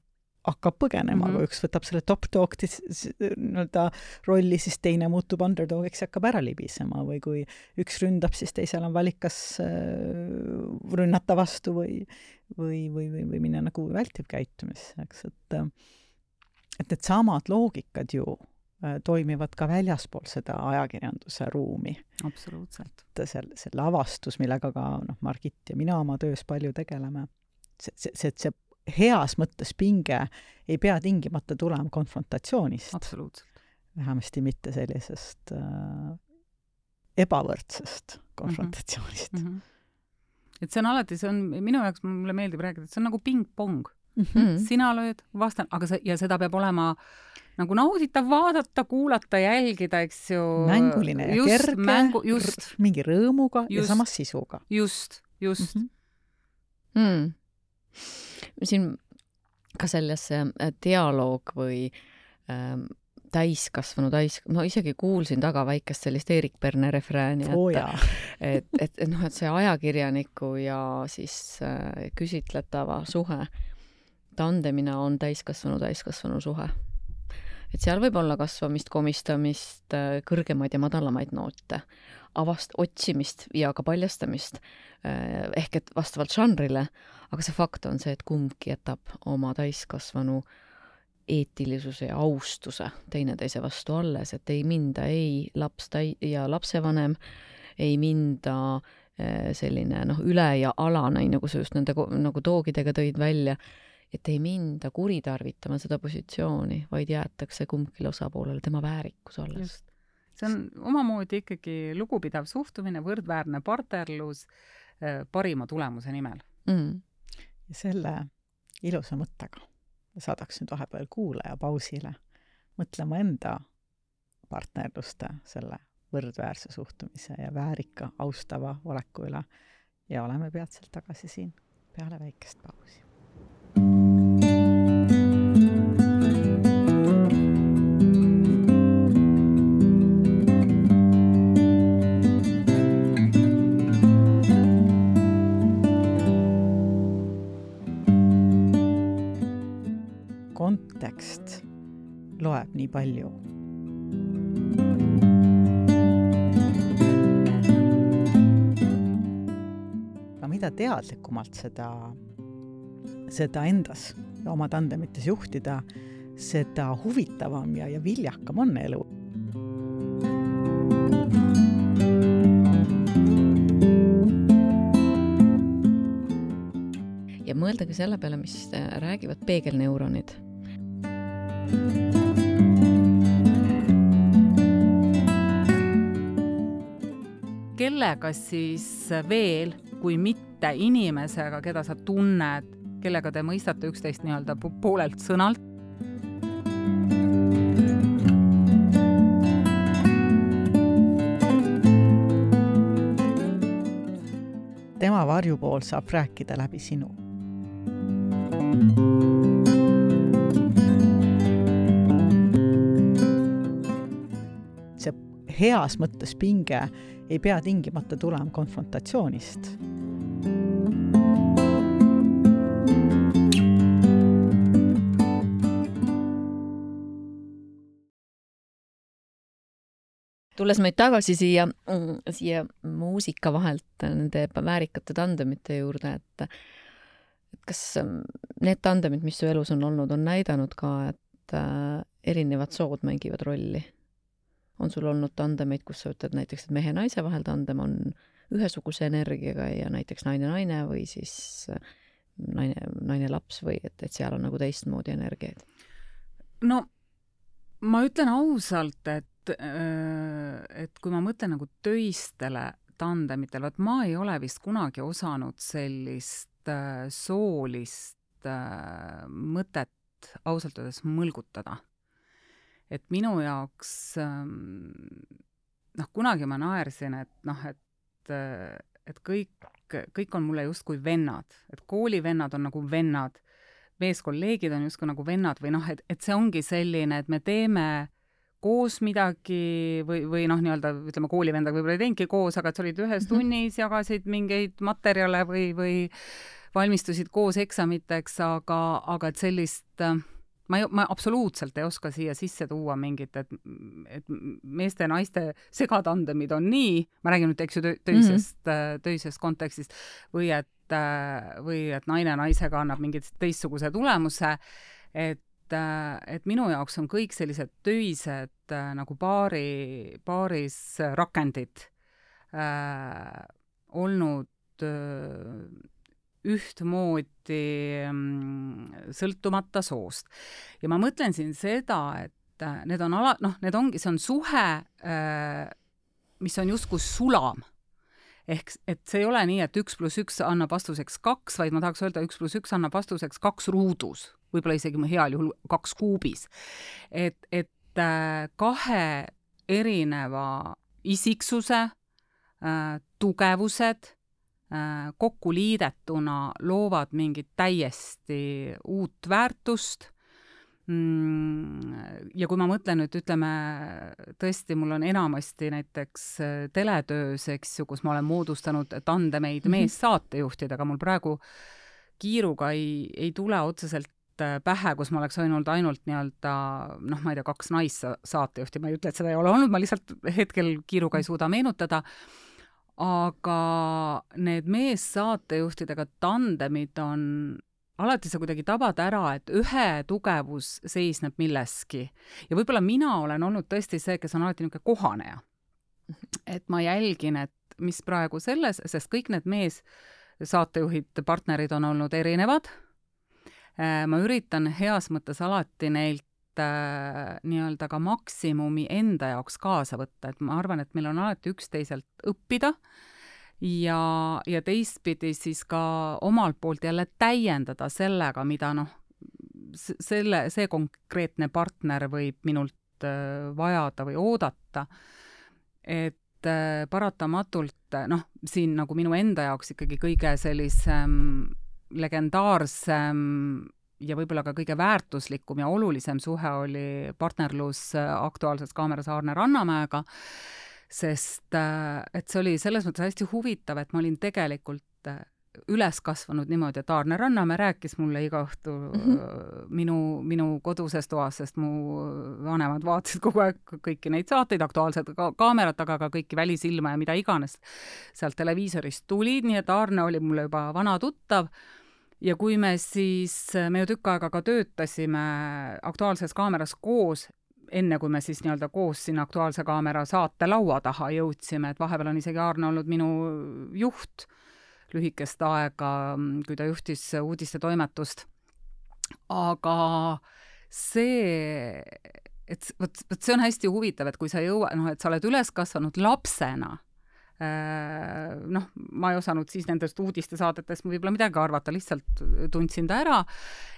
hakkab põgenema mm, -hmm. kui üks võtab selle top dog'i nii-öelda rolli, siis teine muutub underdog'iks ja hakkab ära libisema või kui üks ründab, siis teisel on valik, kas äh, rünnata vastu või, või, või, või, või minna nagu vältivkäitumisse, eks, et et needsamad loogikad ju äh, toimivad ka väljaspool seda ajakirjanduse ruumi. absoluutselt. et see, see lavastus, millega ka noh, Margit ja mina oma töös palju tegeleme, see, see, see, see heas mõttes pinge ei pea tingimata tulema konfrontatsioonist. absoluutselt. vähemasti mitte sellisest äh, ebavõrdsest konfrontatsioonist mm. -hmm. et see on alati, see on minu jaoks, mulle meeldib rääkida, et see on nagu pingpong mm. -hmm. sina lööd, vastane, aga see, ja seda peab olema nagu nauditav vaadata, kuulata, jälgida, eks ju. mänguline ja just, kerge mängu,, mingi rõõmuga just, ja samas sisuga. just, just mm. -hmm. Mm siin ka selles äh, dialoog või ähm, täiskasvanu täis, ma isegi kuulsin taga väikest sellist Erik Perne refrääni, et oh, et, et, et noh, et see ajakirjaniku ja siis äh, küsitletava suhe, tandemina on täiskasvanu, täiskasvanu suhe. et seal võib olla kasvamist, komistamist äh,, kõrgemaid ja madalamaid noote, avast-, otsimist ja ka paljastamist äh,, ehk et vastavalt žanrile, aga see fakt on see, et kumbki jätab oma täiskasvanu eetilisuse ja austuse teineteise vastu alles, et ei minda ei laps täi- ja lapsevanem, ei minda eh, selline noh, üle ja ala, nii nagu sa just nende nagu toogidega tõid välja, et ei minda kuritarvitama seda positsiooni, vaid jäetakse kumbki osapoolele tema väärikus alles. See on omamoodi ikkagi lugupidav suhtumine, võrdväärne partnerlus eh, parima tulemuse nimel. Mm. Ja selle ilusa mõttega saadaks nüüd vahepeal kuulaja pausile mõtlema enda partnerluste selle võrdväärse suhtumise ja väärika, austava oleku üle. Ja oleme peatselt tagasi siin peale väikest pausi. Loeb nii palju. aga mida teadlikumalt seda, seda endas ja oma tandemites juhtida, seda huvitavam ja, ja viljakam on elu. ja mõelda ka selle peale, mis räägivad peegelneuronid kellega siis veel, kui mitte inimesega, keda sa tunned, kellega te mõistate üksteist nii-öelda poolelt sõnalt? tema varjupool saab rääkida läbi sinu. see heas mõttes pinge ei pea tingimata tulema konfrontatsioonist. tulles meid tagasi siia, siia muusika vahelt nende väärikate tandemite juurde, et et kas need tandemid, mis su elus on olnud, on näidanud ka, et äh, erinevad sood mängivad rolli? On sul olnud tandemeid, kus sa ütled näiteks, et mehe-naise vahel tandem on ühesuguse energiaga ja näiteks naine-naine või siis naine, naine-laps või et, et seal on nagu teistmoodi energiaid? no ma ütlen ausalt, et, äh, et kui ma mõtlen nagu töistele tandemitele, vot ma ei ole vist kunagi osanud sellist äh, soolist äh, mõtet ausalt öeldes mõlgutada. Et minu jaoks ähm, noh, kunagi ma naersin, et noh, et, et kõik, kõik on mulle justkui vennad, et koolivennad on nagu vennad meeskolleegid on justkui nagu vennad või noh, et, et see ongi selline, et me teeme koos midagi või, või noh, nii-öelda ütleme, koolivendaga võib-olla ei teinudki koos, aga et sa olid ühes mhm. tunnis, jagasid mingeid materjale või, või valmistusid koos eksamiteks, aga, aga et sellist äh, ma ei, ma absoluutselt ei oska siia sisse tuua mingit, et, et meeste-naiste segatandemid on nii, ma räägin nüüd, eks ju, töisest mm, -hmm. töisest kontekstist, või et, äh, või et naine naisega annab mingi teistsuguse tulemuse, et et minu jaoks on kõik sellised töised äh, nagu paari, paaris rakendid äh, olnud äh, ühtmoodi mm, sõltumata soost. ja ma mõtlen siin seda, et äh, need on ala, noh, need ongi, see on suhe, äh, mis on justkui sulam ehk et see ei ole nii, et üks pluss üks annab vastuseks kaks, vaid ma tahaks öelda, üks pluss üks annab vastuseks kaks ruudus, võib-olla isegi heal juhul kaks kuubis. et, et äh, kahe erineva isiksuse äh, tugevused kokku liidetuna loovad mingit täiesti uut väärtust. Mm, ja kui ma mõtlen nüüd, ütleme tõesti, mul on enamasti näiteks äh, teletöös, eks ju, kus ma olen moodustanud tandemeid mm -hmm. meessaatejuhtidega, mul praegu kiiruga ei, ei tule otseselt äh, pähe, kus ma oleks olnud ainult nii-öelda noh, ma ei tea, kaks naissaatejuhti, ma ei ütle, et seda ei ole olnud, ma lihtsalt hetkel kiiruga ei suuda meenutada aga need meessaatejuhtidega tandemid on, alati sa kuidagi tabad ära, et ühe tugevus seisneb milleski. ja võib-olla mina olen olnud tõesti see, kes on alati niisugune kohaneja. et ma jälgin, et mis praegu selles, sest kõik need meessaatejuhid, partnerid on olnud erinevad, ma üritan heas mõttes alati neilt äh, nii-öelda ka maksimumi enda jaoks kaasa võtta, et ma arvan, et meil on alati üksteiselt õppida ja, ja teistpidi siis ka omalt poolt jälle täiendada sellega, mida noh, selle, see konkreetne partner võib minult äh, vajada või oodata. et äh, paratamatult noh, siin nagu minu enda jaoks ikkagi kõige sellisem legendaarsem ja võib-olla ka kõige väärtuslikum ja olulisem suhe oli partnerlus äh, Aktuaalses Kaameras Aarne Rannamäega, sest äh, et see oli selles mõttes hästi huvitav, et ma olin tegelikult äh, üles kasvanud niimoodi, et Aarne Rannamäe rääkis mulle iga õhtu mm -hmm. minu, minu koduses toas, sest mu vanemad vaatasid kogu aeg kõiki neid saateid, Aktuaalset ka kaamerat, aga ka kõiki Välisilma ja mida iganes sealt televiisorist tulid, nii et Aarne oli mulle juba vana tuttav ja kui me siis, me ju tükk aega ka töötasime Aktuaalses Kaameras koos, enne kui me siis nii-öelda koos sinna Aktuaalse Kaamera saate laua taha jõudsime, et vahepeal on isegi Aarne olnud minu juht lühikest aega, kui ta juhtis uudistetoimetust. aga see, et vot, vot see on hästi huvitav, et kui sa jõua-, noh, et sa oled üles kasvanud lapsena noh, ma ei osanud siis nendest uudistesaadetest võib-olla midagi arvata, lihtsalt tundsin ta ära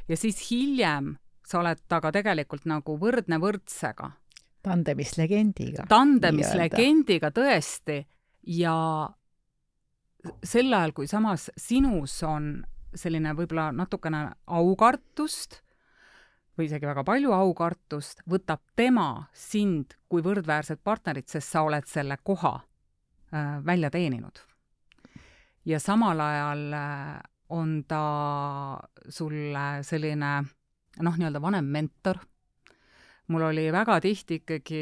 ja siis hiljem sa oled temaga tegelikult nagu võrdne võrdsega. tandemis legendiga. tandemis legendiga tõesti ja sel ajal, kui samas sinus on selline võib-olla natukene aukartust või isegi väga palju aukartust, võtab tema sind kui võrdväärset partnerit, sest sa oled selle koha Äh, välja teeninud. ja samal ajal äh, on ta sulle selline noh, nii-öelda vanem mentor, mul oli väga tihti ikkagi,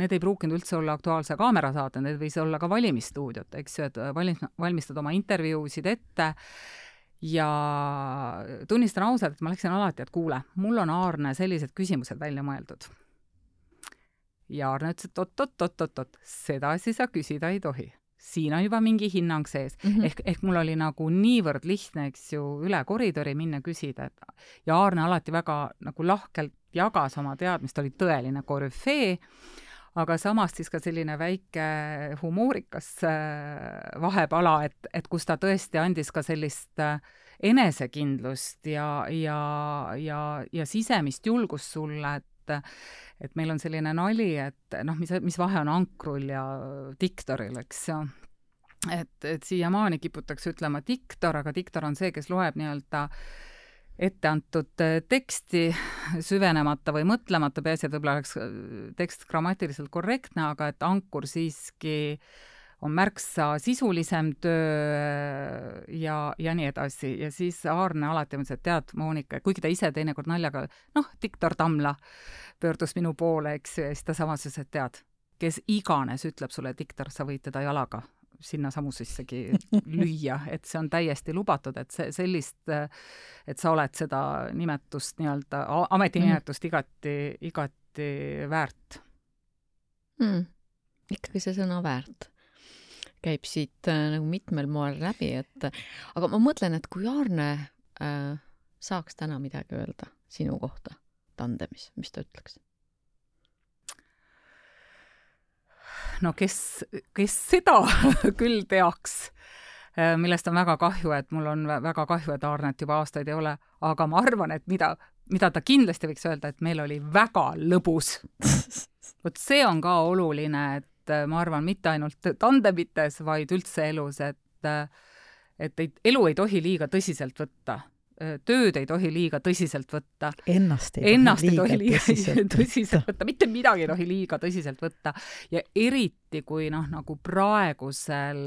need ei pruukinud üldse olla Aktuaalse kaamera saated, need võis olla ka valimisstuudiod, eks ju, et valis, valmistad oma intervjuusid ette ja tunnistan ausalt, et ma läksin alati, et kuule, mul on Aarne sellised küsimused välja mõeldud. Ja Aarne ütles, et oot-oot-oot-oot-oot, sedasi sa küsida ei tohi siin on juba mingi hinnang sees mm. -hmm. ehk, ehk mul oli nagu niivõrd lihtne, eks ju, üle koridori minna küsida, et ja Aarne alati väga nagu lahkelt jagas oma teadmist, oli tõeline korüfee, aga samas siis ka selline väike humoorikas äh, vahepala, et, et kus ta tõesti andis ka sellist äh, enesekindlust ja, ja, ja, ja sisemist julgust sulle, et et meil on selline nali, et noh, mis, mis vahe on ankrul ja diktoril, eks ju. et, et siiamaani kiputakse ütlema diktor, aga diktor on see, kes loeb nii-öelda ette antud teksti süvenemata või mõtlemata, peaasi, et võib-olla oleks tekst grammatiliselt korrektne, aga et ankur siiski äh, on märksa sisulisem töö ja, ja nii edasi. ja siis Aarne alati mõtles, et tead, Monika, kuigi ta ise teinekord naljaga, noh, diktor Tamla pöördus minu poole, eks ju, ja siis ta samas ütles, et tead, kes iganes ütleb sulle diktor, sa võid teda jalaga sinnasamusessegi lüüa, et see on täiesti lubatud, et see sellist, et sa oled seda nimetust nii-öelda, ametinimetust igati, igati väärt. Mm.. ikkagi see sõna väärt käib siit äh, nagu mitmel moel läbi, et aga ma mõtlen, et kui Aarne äh, saaks täna midagi öelda sinu kohta tandemis, mis ta ütleks? no kes, kes seda küll teaks, äh, millest on väga kahju, et mul on väga kahju, et Aarnet juba aastaid ei ole, aga ma arvan, et mida, mida ta kindlasti võiks öelda, et meil oli väga lõbus. vot see on ka oluline, et et äh, ma arvan, mitte ainult tandemites, vaid üldse elus, et äh, et ei, elu ei tohi liiga tõsiselt võtta. Äh, tööd ei tohi liiga tõsiselt võtta. Ennast ei Ennast tohi, tohi liiga tõsiselt, tõsiselt võtta, mitte midagi ei tohi liiga tõsiselt võtta. Ja eriti, kui noh, nagu praegusel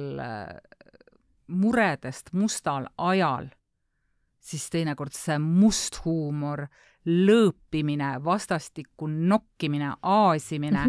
muredest mustal ajal, siis teinekord see must huumor, lõõpimine, vastastikku nokkimine, aasimine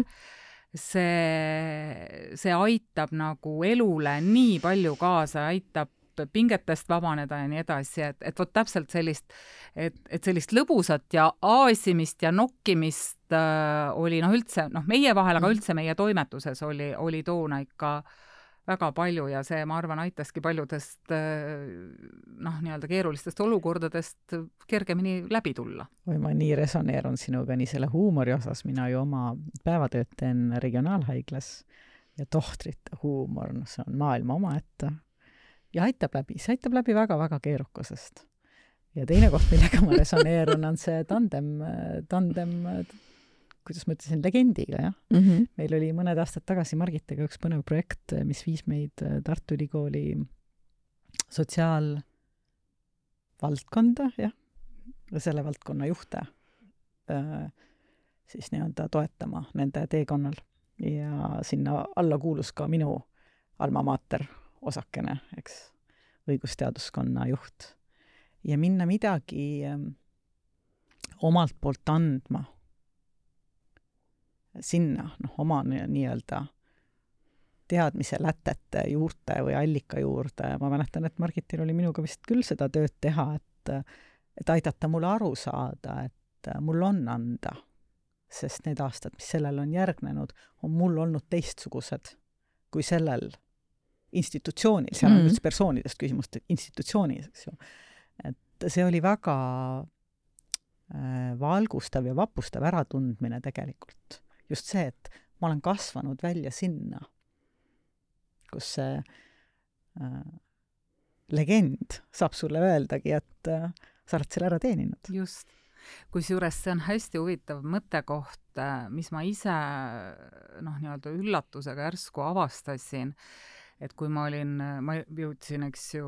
see, see aitab nagu elule nii palju kaasa, aitab pingetest vabaneda ja nii edasi, et, et vot täpselt sellist, et, et sellist lõbusat ja aasimist ja nokkimist äh, oli noh, üldse noh, meie vahel, aga mhm. üldse meie toimetuses oli, oli toona ikka äh, väga palju ja see, ma arvan, aitaski paljudest äh, noh, nii-öelda keerulistest olukordadest kergemini läbi tulla. oi, ma nii resoneerun sinuga nii selle huumori osas, mina ju oma päevatööd teen regionaalhaiglas ja tohtrite huumor, noh, see on maailma omaette. ja aitab läbi, see aitab läbi väga-väga keerukusest. ja teine koht, millega ma resoneerun, on see tandem, tandem kuidas ma ütlesin, legendiga, jah mm. -hmm. meil oli mõned aastad tagasi Margitega üks põnev projekt, mis viis meid äh, Tartu Ülikooli sotsiaalvaldkonda, jah, selle valdkonna juhte äh, siis nii-öelda toetama nende teekonnal. ja sinna alla kuulus ka minu alma mater osakene, eks, õigusteaduskonna juht. ja minna midagi ähm, omalt poolt andma sinna noh, oma nii-öelda teadmise lätete juurte või allika juurde, ma mäletan, et Margitil oli minuga vist küll seda tööd teha, et et aidata mul aru saada, et mul on anda. sest need aastad, mis sellele on järgnenud, on mul olnud teistsugused kui sellel institutsioonil, seal mm -hmm. on üldse persoonidest küsimust, institutsioonis, eks ju. et see oli väga äh, valgustav ja vapustav äratundmine tegelikult just see, et ma olen kasvanud välja sinna, kus see äh, legend saab sulle öeldagi, et äh, sa oled selle ära teeninud. just. kusjuures see on hästi huvitav mõttekoht, äh, mis ma ise noh, nii-öelda üllatusega järsku avastasin, et kui ma olin, ma jõudsin, eks ju,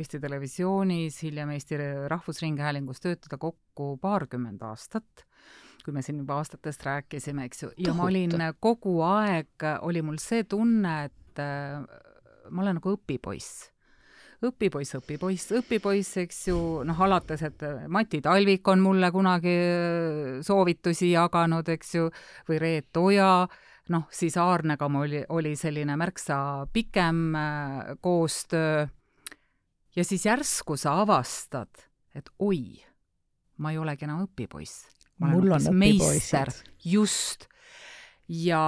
Eesti Televisioonis, hiljem Eesti Rahvusringhäälingus töötada kokku paarkümmend aastat kui me siin juba aastatest rääkisime, eks ju, ja ma olin kogu aeg, oli mul see tunne, et äh, ma olen nagu õpipoiss. õpipoiss, õpipoiss, õpipoiss, eks ju, noh, alates, et Mati Talvik on mulle kunagi soovitusi jaganud, eks ju, või Reet Oja, noh, siis Aarnega mul oli, oli selline märksa pikem koostöö ja siis järsku sa avastad, et oi, ma ei olegi enam õpipoiss. Mul on õpipoisid. just. ja,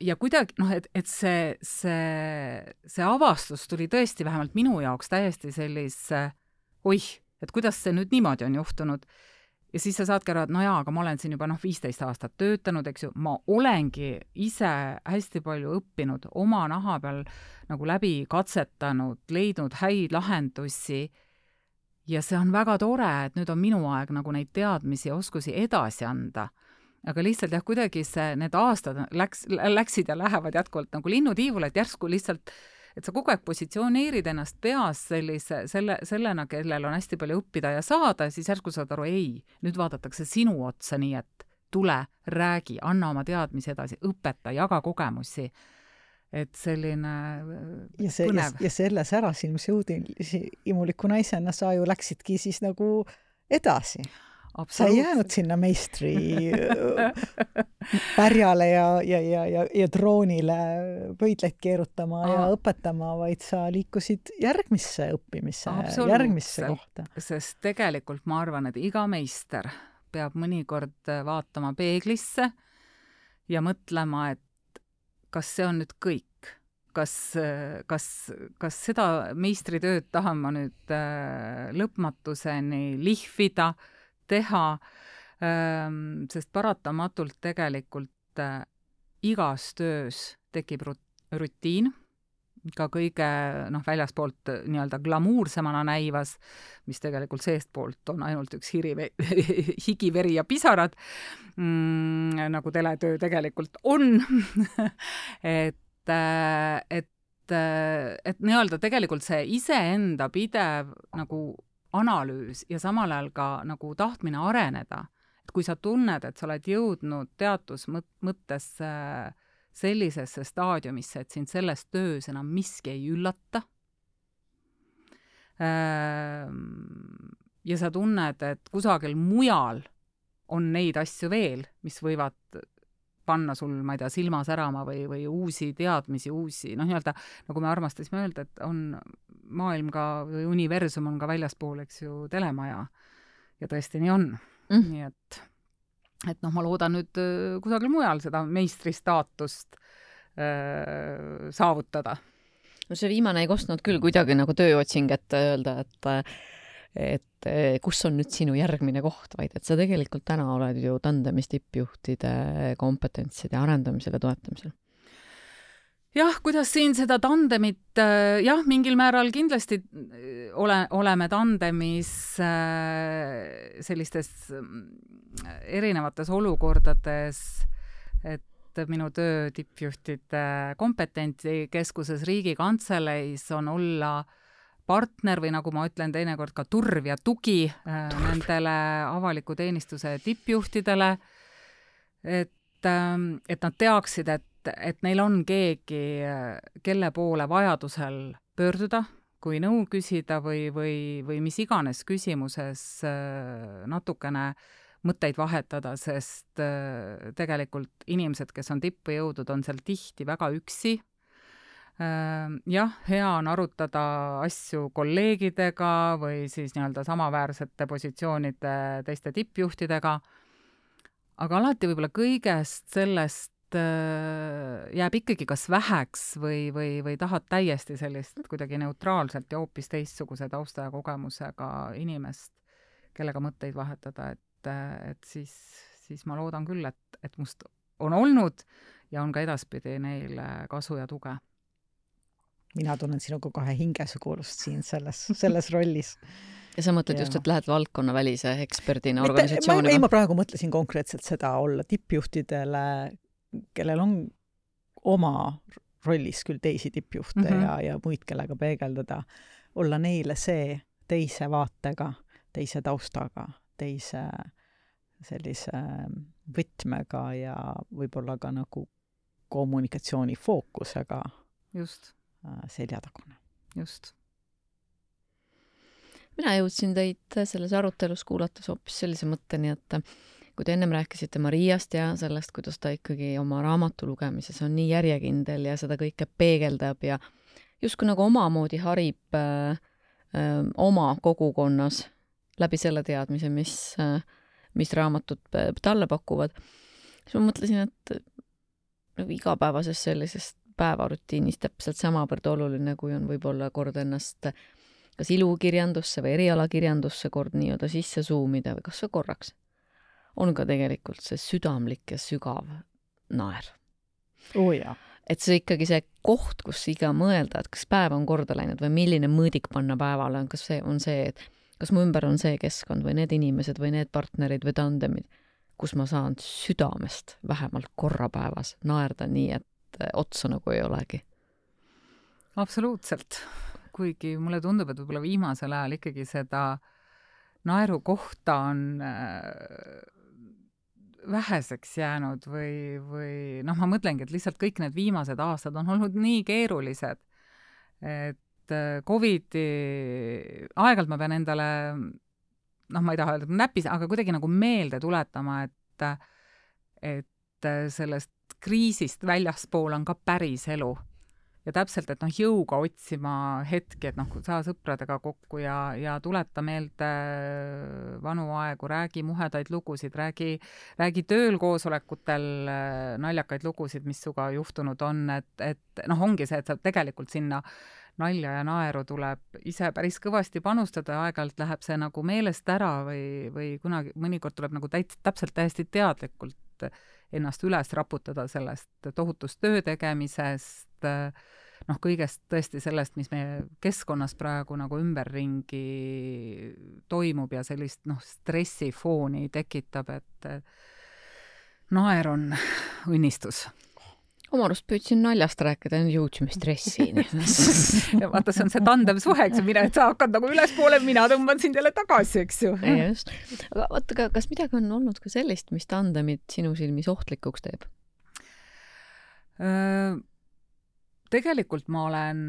ja kuidagi noh, et, et see, see, see avastus tuli tõesti vähemalt minu jaoks täiesti sellise oih, et kuidas see nüüd niimoodi on juhtunud ja siis sa saadki aru, et no jaa, aga ma olen siin juba noh, viisteist aastat töötanud, eks ju, ma olengi ise hästi palju õppinud, oma naha peal nagu läbi katsetanud, leidnud häid lahendusi ja see on väga tore, et nüüd on minu aeg nagu neid teadmisi ja oskusi edasi anda. aga lihtsalt jah, kuidagi see, need aastad läks, läksid ja lähevad jätkuvalt nagu linnutiivul, et järsku lihtsalt et sa kogu aeg positsioneerid ennast peas sellise, selle, sellena, kellel on hästi palju õppida ja saada siis järsku saad aru, ei, nüüd vaadatakse sinu otsa, nii et tule, räägi, anna oma teadmisi edasi, õpeta, jaga kogemusi. Et selline ja see, ja, ja selle särasilmsõudilisi imuliku naisena sa ju läksidki siis nagu edasi sa ei jäänud sinna meistri pärjale ja, ja, ja, ja, ja troonile pöidlaid keerutama Aa. ja õpetama, vaid sa liikusid järgmisse õppimisse, järgmisse kohta. sest tegelikult ma arvan, et iga meister peab mõnikord vaatama peeglisse ja mõtlema, et kas see on nüüd kõik? Kas, kas, kas seda meistritööd tahan ma nüüd äh, lõpmatuseni lihvida teha, ähm, sest paratamatult tegelikult äh, igas töös tekib rut-, rutiin, ka kõige noh, väljaspoolt äh, nii-öelda glamuursemana näivas, mis tegelikult seestpoolt on ainult üks hiri, higi, veri ja pisarad mm,, nagu teletöö tegelikult on et, äh, et et nii-öelda tegelikult see iseenda pidev nagu analüüs ja samal ajal ka nagu tahtmine areneda. et kui sa tunned, et sa oled jõudnud teatud mõttes äh, sellisesse staadiumisse, et sind selles töös enam miski ei üllata, ähm, ja sa tunned, et kusagil mujal on neid asju veel, mis võivad panna sul, ma ei tea, silma särama või, või uusi teadmisi, uusi, noh, nii-öelda nagu me armastasime öelda, et on maailm ka või universum on ka väljaspool, eks ju, telemaja. ja tõesti nii on. Mm.. nii et, et noh, ma loodan nüüd äh, kusagil mujal seda meistristaatust äh, saavutada. no see viimane ei kostnud küll kuidagi nagu tööotsing, et öelda, et et eh, kus on nüüd sinu järgmine koht, vaid et sa tegelikult täna oled ju tandemis tippjuhtide kompetentside arendamisel ja toetamisel jah, kuidas siin seda tandemit, äh, jah, mingil määral kindlasti äh, ole, oleme tandemis äh, sellistes erinevates olukordades, et minu töö tippjuhtide kompetentsikeskuses Riigikantseleis on olla partner või nagu ma ütlen teinekord ka turv ja tugi turv. nendele avaliku teenistuse tippjuhtidele, et, ähm, et nad teaksid, et, et neil on keegi, kelle poole vajadusel pöörduda, kui nõu küsida või, või, või mis iganes küsimuses äh, natukene mõtteid vahetada, sest äh, tegelikult inimesed, kes on tippu jõudnud, on seal tihti väga üksi. Ehm, jah, hea on arutada asju kolleegidega või siis nii-öelda samaväärsete positsioonide teiste tippjuhtidega, aga alati võib-olla kõigest sellest äh, jääb ikkagi kas väheks või, või, või tahad täiesti sellist kuidagi neutraalselt ja hoopis teistsuguse tausta ja kogemusega inimest, kellega mõtteid vahetada, et, et siis, siis ma loodan küll, et, et must on olnud ja on ka edaspidi neile kasu ja tuge mina tunnen sinuga kohe hingesugulust siin selles, selles rollis. ja sa mõtled ja. just, et lähed valdkonnavälise eksperdina organisatsiooni ei, ma praegu mõtlesin konkreetselt seda, olla tippjuhtidele, kellel on oma rollis küll teisi tippjuhte mm -hmm. ja, ja muid, kellega peegeldada, olla neile see teise vaatega, teise taustaga, teise sellise võtmega ja võib-olla ka nagu kommunikatsiooni fookusega. just Äh, seljatagune. just. mina jõudsin teid selles arutelus kuulates hoopis sellise mõtteni, et kui te ennem rääkisite Mariast ja sellest, kuidas ta ikkagi oma raamatu lugemises on nii järjekindel ja seda kõike peegeldab ja justkui nagu omamoodi harib äh, äh, oma kogukonnas läbi selle teadmise, mis äh,, mis raamatud talle pakuvad, siis ma mõtlesin, et nagu igapäevases sellises päevarutiinis täpselt samavõrd oluline, kui on võib-olla kord ennast kas ilukirjandusse või erialakirjandusse kord nii-öelda sisse suumida või kas või korraks, on ka tegelikult see südamlik ja sügav naer. oo oh, et see ikkagi see koht, kus iga mõelda, et kas päev on korda läinud või milline mõõdik panna päevale, on kas see, on see, et kas mu ümber on see keskkond või need inimesed või need partnerid või tandemid, kus ma saan südamest vähemalt korra päevas naerda nii, et otsa nagu ei olegi. absoluutselt, kuigi mulle tundub, et võib-olla viimasel ajal ikkagi seda naerukohta on äh, väheseks jäänud või, või noh, ma mõtlengi, et lihtsalt kõik need viimased aastad on olnud nii keerulised, et äh, Covidi, aeg-ajalt ma pean endale noh, ma ei taha öelda näpis, aga kuidagi nagu meelde tuletama, et et sellest kriisist väljaspool on ka päris elu. Ja täpselt, et noh, jõuga otsima hetki, et noh, saa sõpradega kokku ja, ja tuleta meelde vanu aegu, räägi muhedaid lugusid, räägi, räägi tööl koosolekutel naljakaid lugusid, mis sinuga juhtunud on, et, et noh, ongi see, et sa tegelikult sinna nalja ja naeru tuleb ise päris kõvasti panustada ja aeg-ajalt läheb see nagu meelest ära või, või kunagi, mõnikord tuleb nagu täit-, täpselt täiesti teadlikult ennast üles raputada sellest tohutust töö tegemisest, noh, kõigest tõesti sellest, mis meie keskkonnas praegu nagu ümberringi toimub ja sellist noh, stressifooni tekitab, et naer on õnnistus oma arust püüdsin naljast rääkida, nüüd jõudsime stressini vaata, see on see tandemsuhe, eks ju, mine, et sa hakkad nagu ülespoole, mina tõmban sind jälle tagasi, eks ju. just. aga vaata, kas midagi on olnud ka sellist, mis tandemit sinu silmis ohtlikuks teeb? tegelikult ma olen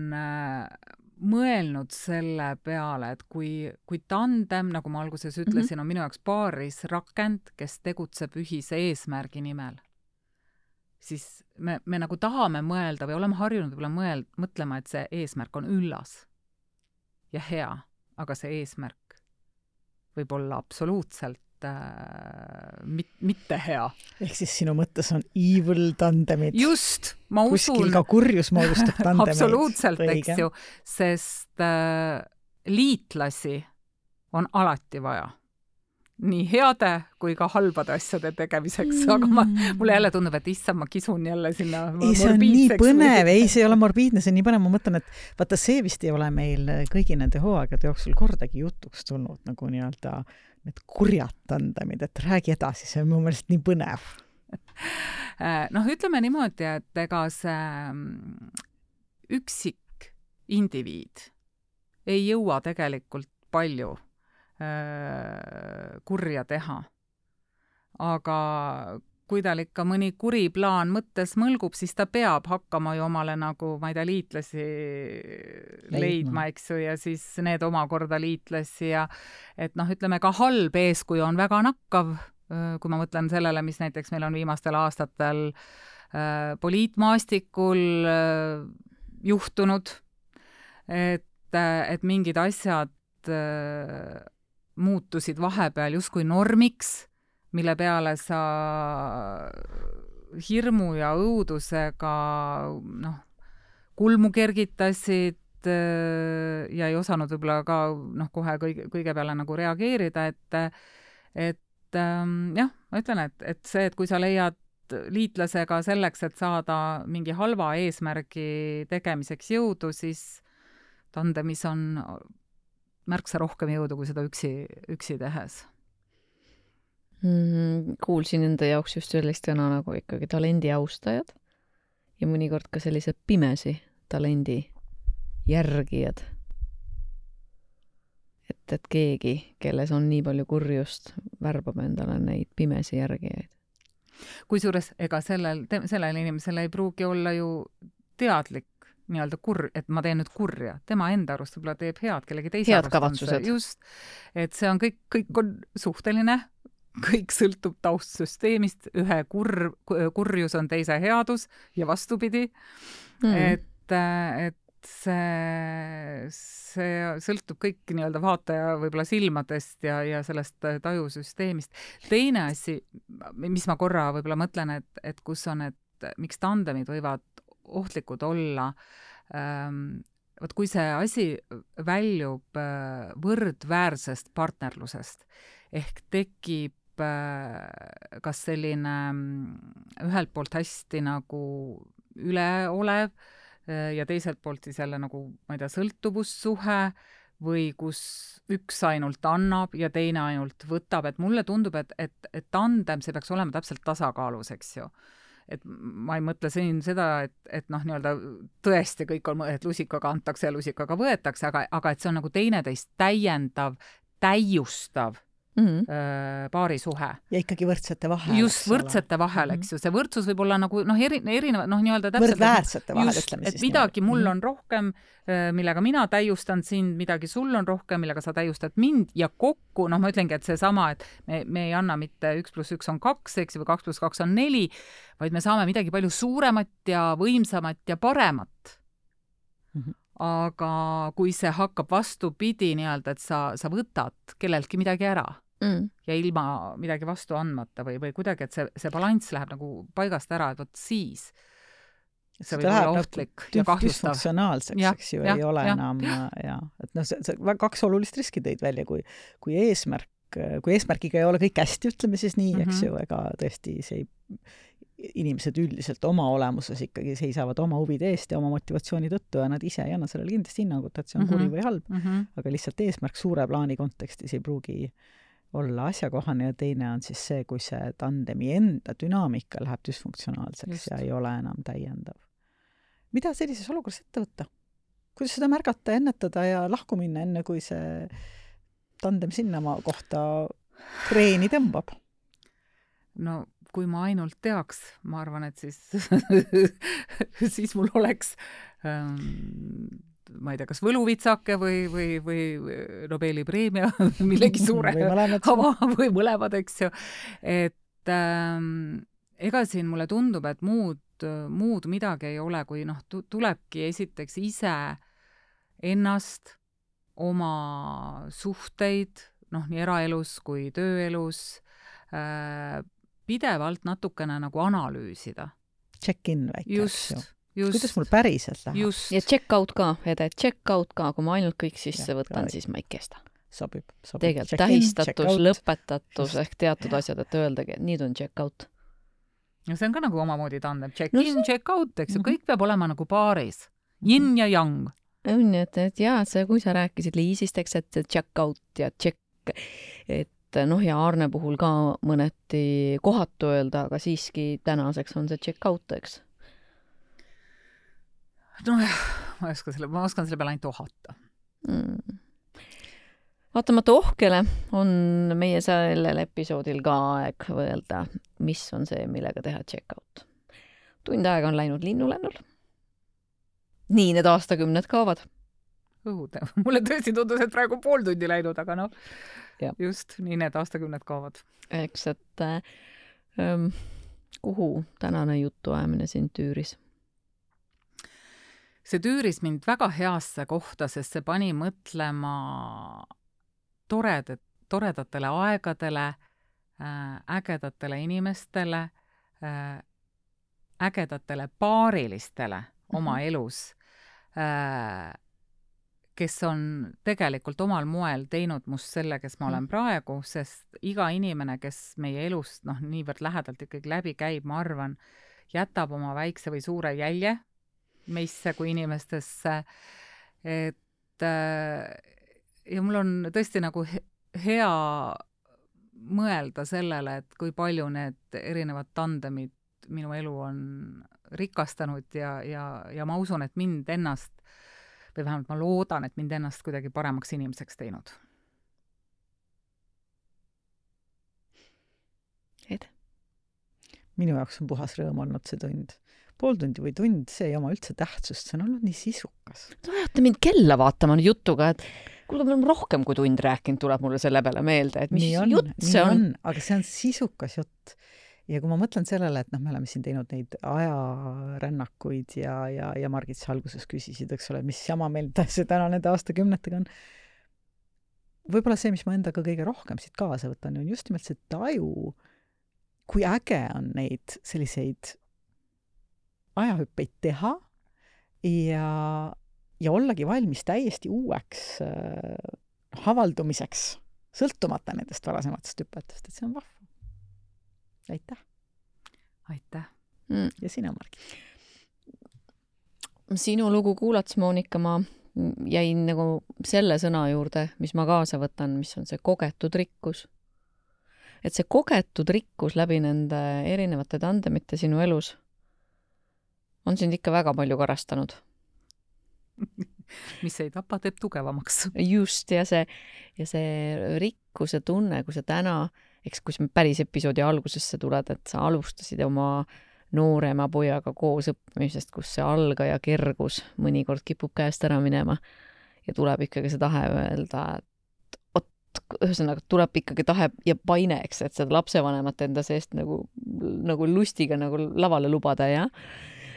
mõelnud selle peale, et kui, kui tandem, nagu ma alguses ütlesin mm, -hmm. on minu jaoks paarisrakend, kes tegutseb ühise eesmärgi nimel siis me, me nagu tahame mõelda või oleme harjunud võib-olla mõel-, mõtlema, et see eesmärk on üllas ja hea, aga see eesmärk võib olla absoluutselt äh, mit-, mitte hea. ehk siis sinu mõttes on evil tandemid? just, ma usun. kuskil ka kurjus moodustab tandemeid. absoluutselt, eks ju, sest äh, liitlasi on alati vaja nii heade kui ka halbade asjade tegemiseks mm., aga ma, mulle jälle tundub, et issand, ma kisun jälle sinna ei, see on nii põnev, ei, see ei ole morbiidne, see on nii põnev, ma mõtlen, et vaata, see vist ei ole meil kõigi nende hooaegade jooksul kordagi jutuks tulnud nagu nii-öelda need kurjad tandemid, et räägi edasi, see on mu meelest nii põnev. Noh, ütleme niimoodi, et ega see mm, üksik indiviid ei jõua tegelikult palju Äh, kurja teha. aga kui tal ikka mõni kuri plaan mõttes mõlgub, siis ta peab hakkama ju omale nagu, ma ei tea, liitlasi leidma, leidma, eks ju, ja siis need omakorda liitlasi ja et noh, ütleme ka halb eeskuju on väga nakkav, äh, kui ma mõtlen sellele, mis näiteks meil on viimastel aastatel äh, poliitmaastikul äh, juhtunud, et, et mingid asjad äh, muutusid vahepeal justkui normiks, mille peale sa hirmu ja õudusega noh, kulmu kergitasid äh, ja ei osanud võib-olla ka noh, kohe kõige, kõige peale nagu reageerida, et et ähm, jah, ma ütlen, et, et see, et kui sa leiad liitlasega selleks, et saada mingi halva eesmärgi tegemiseks jõudu, siis tandemis on märksa rohkem jõudu kui seda üksi, üksi tehes mm,. kuulsin enda jaoks just sellist sõna nagu ikkagi talendi austajad ja mõnikord ka sellised pimesi talendi järgijad. et, et keegi, kelles on nii palju kurjust, värbab endale neid pimesi järgijaid. kusjuures ega sellel, sellel inimesel ei pruugi olla ju teadlik nii-öelda kur-, et ma teen nüüd kurja, tema enda arust võib-olla teeb head, kellegi teise head kavatsused. just, et see on kõik, kõik on suhteline, kõik sõltub taustsüsteemist, ühe kurr, kurjus on teise headus ja vastupidi. Mm.. et, et see, see sõltub kõik nii-öelda vaataja võib-olla silmadest ja, ja sellest tajusüsteemist. teine asi, mis ma korra võib-olla mõtlen, et, et kus on, et miks tandemid võivad ohtlikud olla. Ähm,, vot kui see asi väljub äh, võrdväärsest partnerlusest ehk tekib äh, kas selline mm, ühelt poolt hästi nagu üleolev äh, ja teiselt poolt siis jälle nagu, ma ei tea, sõltuvussuhe või kus üks ainult annab ja teine ainult võtab, et mulle tundub, et, et, et tandem, see peaks olema täpselt tasakaalus, eks ju et ma ei mõtle siin seda, et, et noh, nii-öelda tõesti kõik on, et lusikaga antakse ja lusikaga võetakse, aga, aga et see on nagu teineteist täiendav, täiustav mm -hmm. paarisuhe. ja ikkagi võrdsete vahel. just, võrdsete vahel, eks ju, see võrdsus võib olla nagu noh, eri, erinevad, noh, nii-öelda täpselt võrdväärsete vahel, ütleme siis. et midagi mul mm -hmm. on rohkem, millega mina täiustan sind, midagi sul on rohkem, millega sa täiustad mind ja kokku, noh, ma ütlengi, et seesama, et me, me ei anna mitte üks pluss üks on kaks, eks ju, või kaks pluss kaks on neli, vaid me saame midagi palju suuremat ja võimsamat ja paremat mm. -hmm aga kui see hakkab vastupidi nii-öelda, et sa, sa võtad kelleltki midagi ära mm. ja ilma midagi vastu andmata või, või kuidagi, et see, see balanss läheb nagu paigast ära, et vot siis see võib olla ohtlik ja kahjustav. funktsionaalseks, eks ju, ei ole ja, enam ja, ja et noh, see, see kaks olulist riski tõid välja, kui, kui eesmärk, kui eesmärgiga ei ole kõik hästi, ütleme siis nii mm, -hmm. eks mhm. ju, ega tõesti see ei, inimesed üldiselt oma olemuses ikkagi seisavad oma huvide eest ja oma motivatsiooni tõttu ja nad ise ei anna sellele kindlasti hinnangut, et see on mm -hmm. kuri või halb mm, -hmm. aga lihtsalt eesmärk suure plaani kontekstis ei pruugi äh, olla asjakohane ja teine on siis see, kui see tandemi enda dünaamika läheb düsfunktsionaalseks Just. ja ei ole enam täiendav. mida sellises olukorras ette võtta? kuidas seda märgata, ennetada ja lahku minna, enne kui see tandem sinna kohta kreeni tõmbab? no kui ma ainult teaks, ma arvan, et siis siis mul oleks ähm, ma ei tea, kas võluvitsake või, või, või Nobeli preemia millegi suure ava või mõlemad, eks ju. et ähm, ega siin mulle tundub, et muud, muud midagi ei ole, kui noh, tulebki esiteks ise ennast, oma suhteid, noh, nii eraelus kui tööelus äh,, pidevalt natukene nagu analüüsida. Check-in väike, eks ju kuidas mul päriselt läheb. ja check-out ka, Ede, check-out ka, kui ma ainult kõik sisse ja, võtan, siis ma ei kesta. sobib, sobib. tegelikult tähistatus, lõpetatus ehk teatud asjad, et öeldagi, et nüüd on check-out. no see on ka nagu omamoodi tandem, check-in no,, check-out, eks ju, mhm. kõik peab olema nagu paaris, yin ja yang. on ju, et, et jaa, see, kui sa rääkisid Liisist, eks, et check-out ja check, et noh, ja Aarne puhul ka mõneti kohatu öelda, aga siiski tänaseks on see check-out, eks nojah, ma ei oska selle, ma oskan selle peale ainult ohata mm. vaatamata ohkele on meie sellel episoodil ka aeg öelda, mis on see, millega teha check-out. tund aega on läinud linnulennul. nii need aastakümned kaovad. õudne, mulle tõesti tundus, et praegu pool tundi läinud, aga noh, just nii need aastakümned kaovad. eks, et ähm, kuhu tänane jutuajamine sind tüüris? See tüüris mind väga heasse kohta, sest see pani mõtlema toredad, toredatele aegadele äh,, ägedatele inimestele äh,, ägedatele paarilistele oma mm -hmm. elus äh,, kes on tegelikult omal moel teinud must selle, kes ma olen mhm. praegu, sest iga inimene, kes meie elust noh, niivõrd lähedalt ikkagi läbi käib, ma arvan, jätab oma väikse või suure jälje meisse kui inimestesse. et äh, ja mul on tõesti nagu hea mõelda sellele, et kui palju need erinevad tandemid minu elu on rikastanud ja, ja, ja ma usun, et mind ennast või vähemalt ma loodan, et mind ennast kuidagi paremaks inimeseks teinud. Ed? minu jaoks on puhas rõõm olnud see tund pool tundi või tund, see ei oma üldse tähtsust, see on olnud nii sisukas. Te ajate mind kella vaatama jutuga, et kuule, me oleme rohkem kui tund rääkinud, tuleb mulle selle peale meelde, et mis nii on, jutt see on, on.. aga see on sisukas jutt. ja kui ma mõtlen sellele, et noh, me oleme siin teinud neid ajarännakuid ja, ja, ja Margit sa alguses küsisid, eks ole, mis jama meil see täna nende aastakümnetega on. võib-olla see, mis ma endaga kõige rohkem siit kaasa võtan, on just nimelt see taju, kui äge on neid selliseid ajahüppeid teha ja ja ollagi valmis täiesti uueks äh, avaldumiseks, sõltumata nendest varasematest hüpetest, et see on vahva. aitäh! aitäh mm.! ja sina, Margit? sinu lugu kuulates, Monika, ma jäin nagu selle sõna juurde, mis ma kaasa võtan, mis on see kogetud rikkus. et see kogetud rikkus läbi nende erinevate tandemite sinu elus on sind ikka väga palju karastanud mis ei tapa, teeb tugevamaks. just, ja see, ja see rikkuse tunne, kui sa täna, eks, kui sa päris episoodi algusesse tuled, et sa alustasid oma noorema pojaga koos õppimisest, kus see algaja kergus mõnikord kipub käest ära minema ja tuleb ikkagi see tahe öelda, et vot, ühesõnaga tuleb ikkagi tahe ja paine, eks, et seda lapsevanemat enda seest nagu, nagu lustiga nagu lavale lubada ja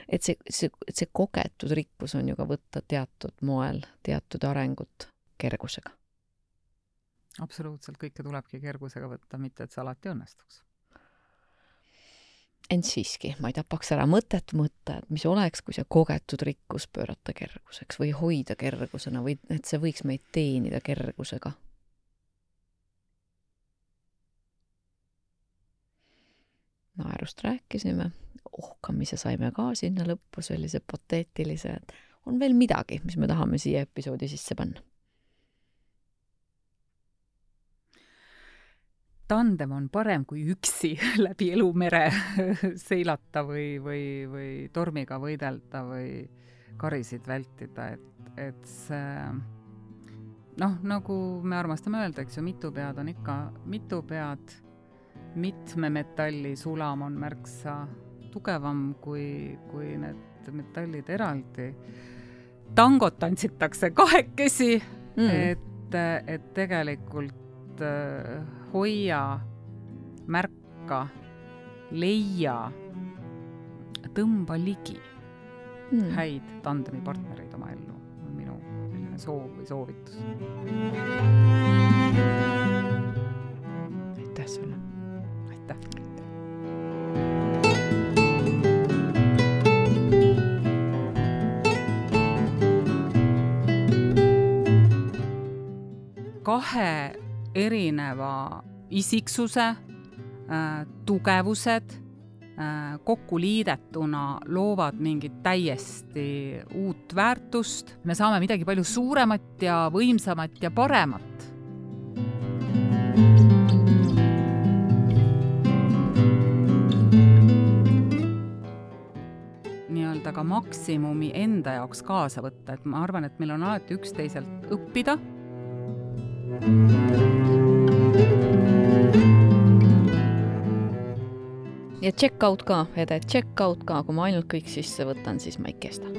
et see, see, see kogetud rikkus on ju ka võtta teatud moel teatud arengut kergusega. absoluutselt, kõike tulebki kergusega võtta, mitte et see alati õnnestuks. ent siiski, ma ei tapaks ära mõtet mõtta, et mis oleks, kui see kogetud rikkus pöörata kerguseks või hoida kergusena või et see võiks meid teenida kergusega naerust rääkisime, ohkamise saime ka sinna lõppu, sellise pateetilise, et on veel midagi, mis me tahame siia episoodi sisse panna? tandem on parem kui üksi läbi elumere seilata või, või, või tormiga võidelda või karisid vältida, et, et see noh, nagu me armastame öelda, eks ju, mitu pead on ikka mitu pead mitme metalli sulam on märksa tugevam kui, kui need metallid eraldi. tangot tantsitakse kahekesi mm., et, et tegelikult äh, hoia, märka, leia, tõmba ligi mm. häid tandemipartnereid oma ellu, on minu selline soov või soovitus. aitäh sulle aitäh! kahe erineva isiksuse äh, tugevused äh, kokku liidetuna loovad mingit täiesti uut väärtust, me saame midagi palju suuremat ja võimsamat ja paremat nii-öelda ka maksimumi enda jaoks kaasa võtta, et ma arvan, et meil on alati üksteiselt õppida. ja check out ka, Ede, check out ka, kui ma ainult kõik sisse võtan, siis ma ei kesta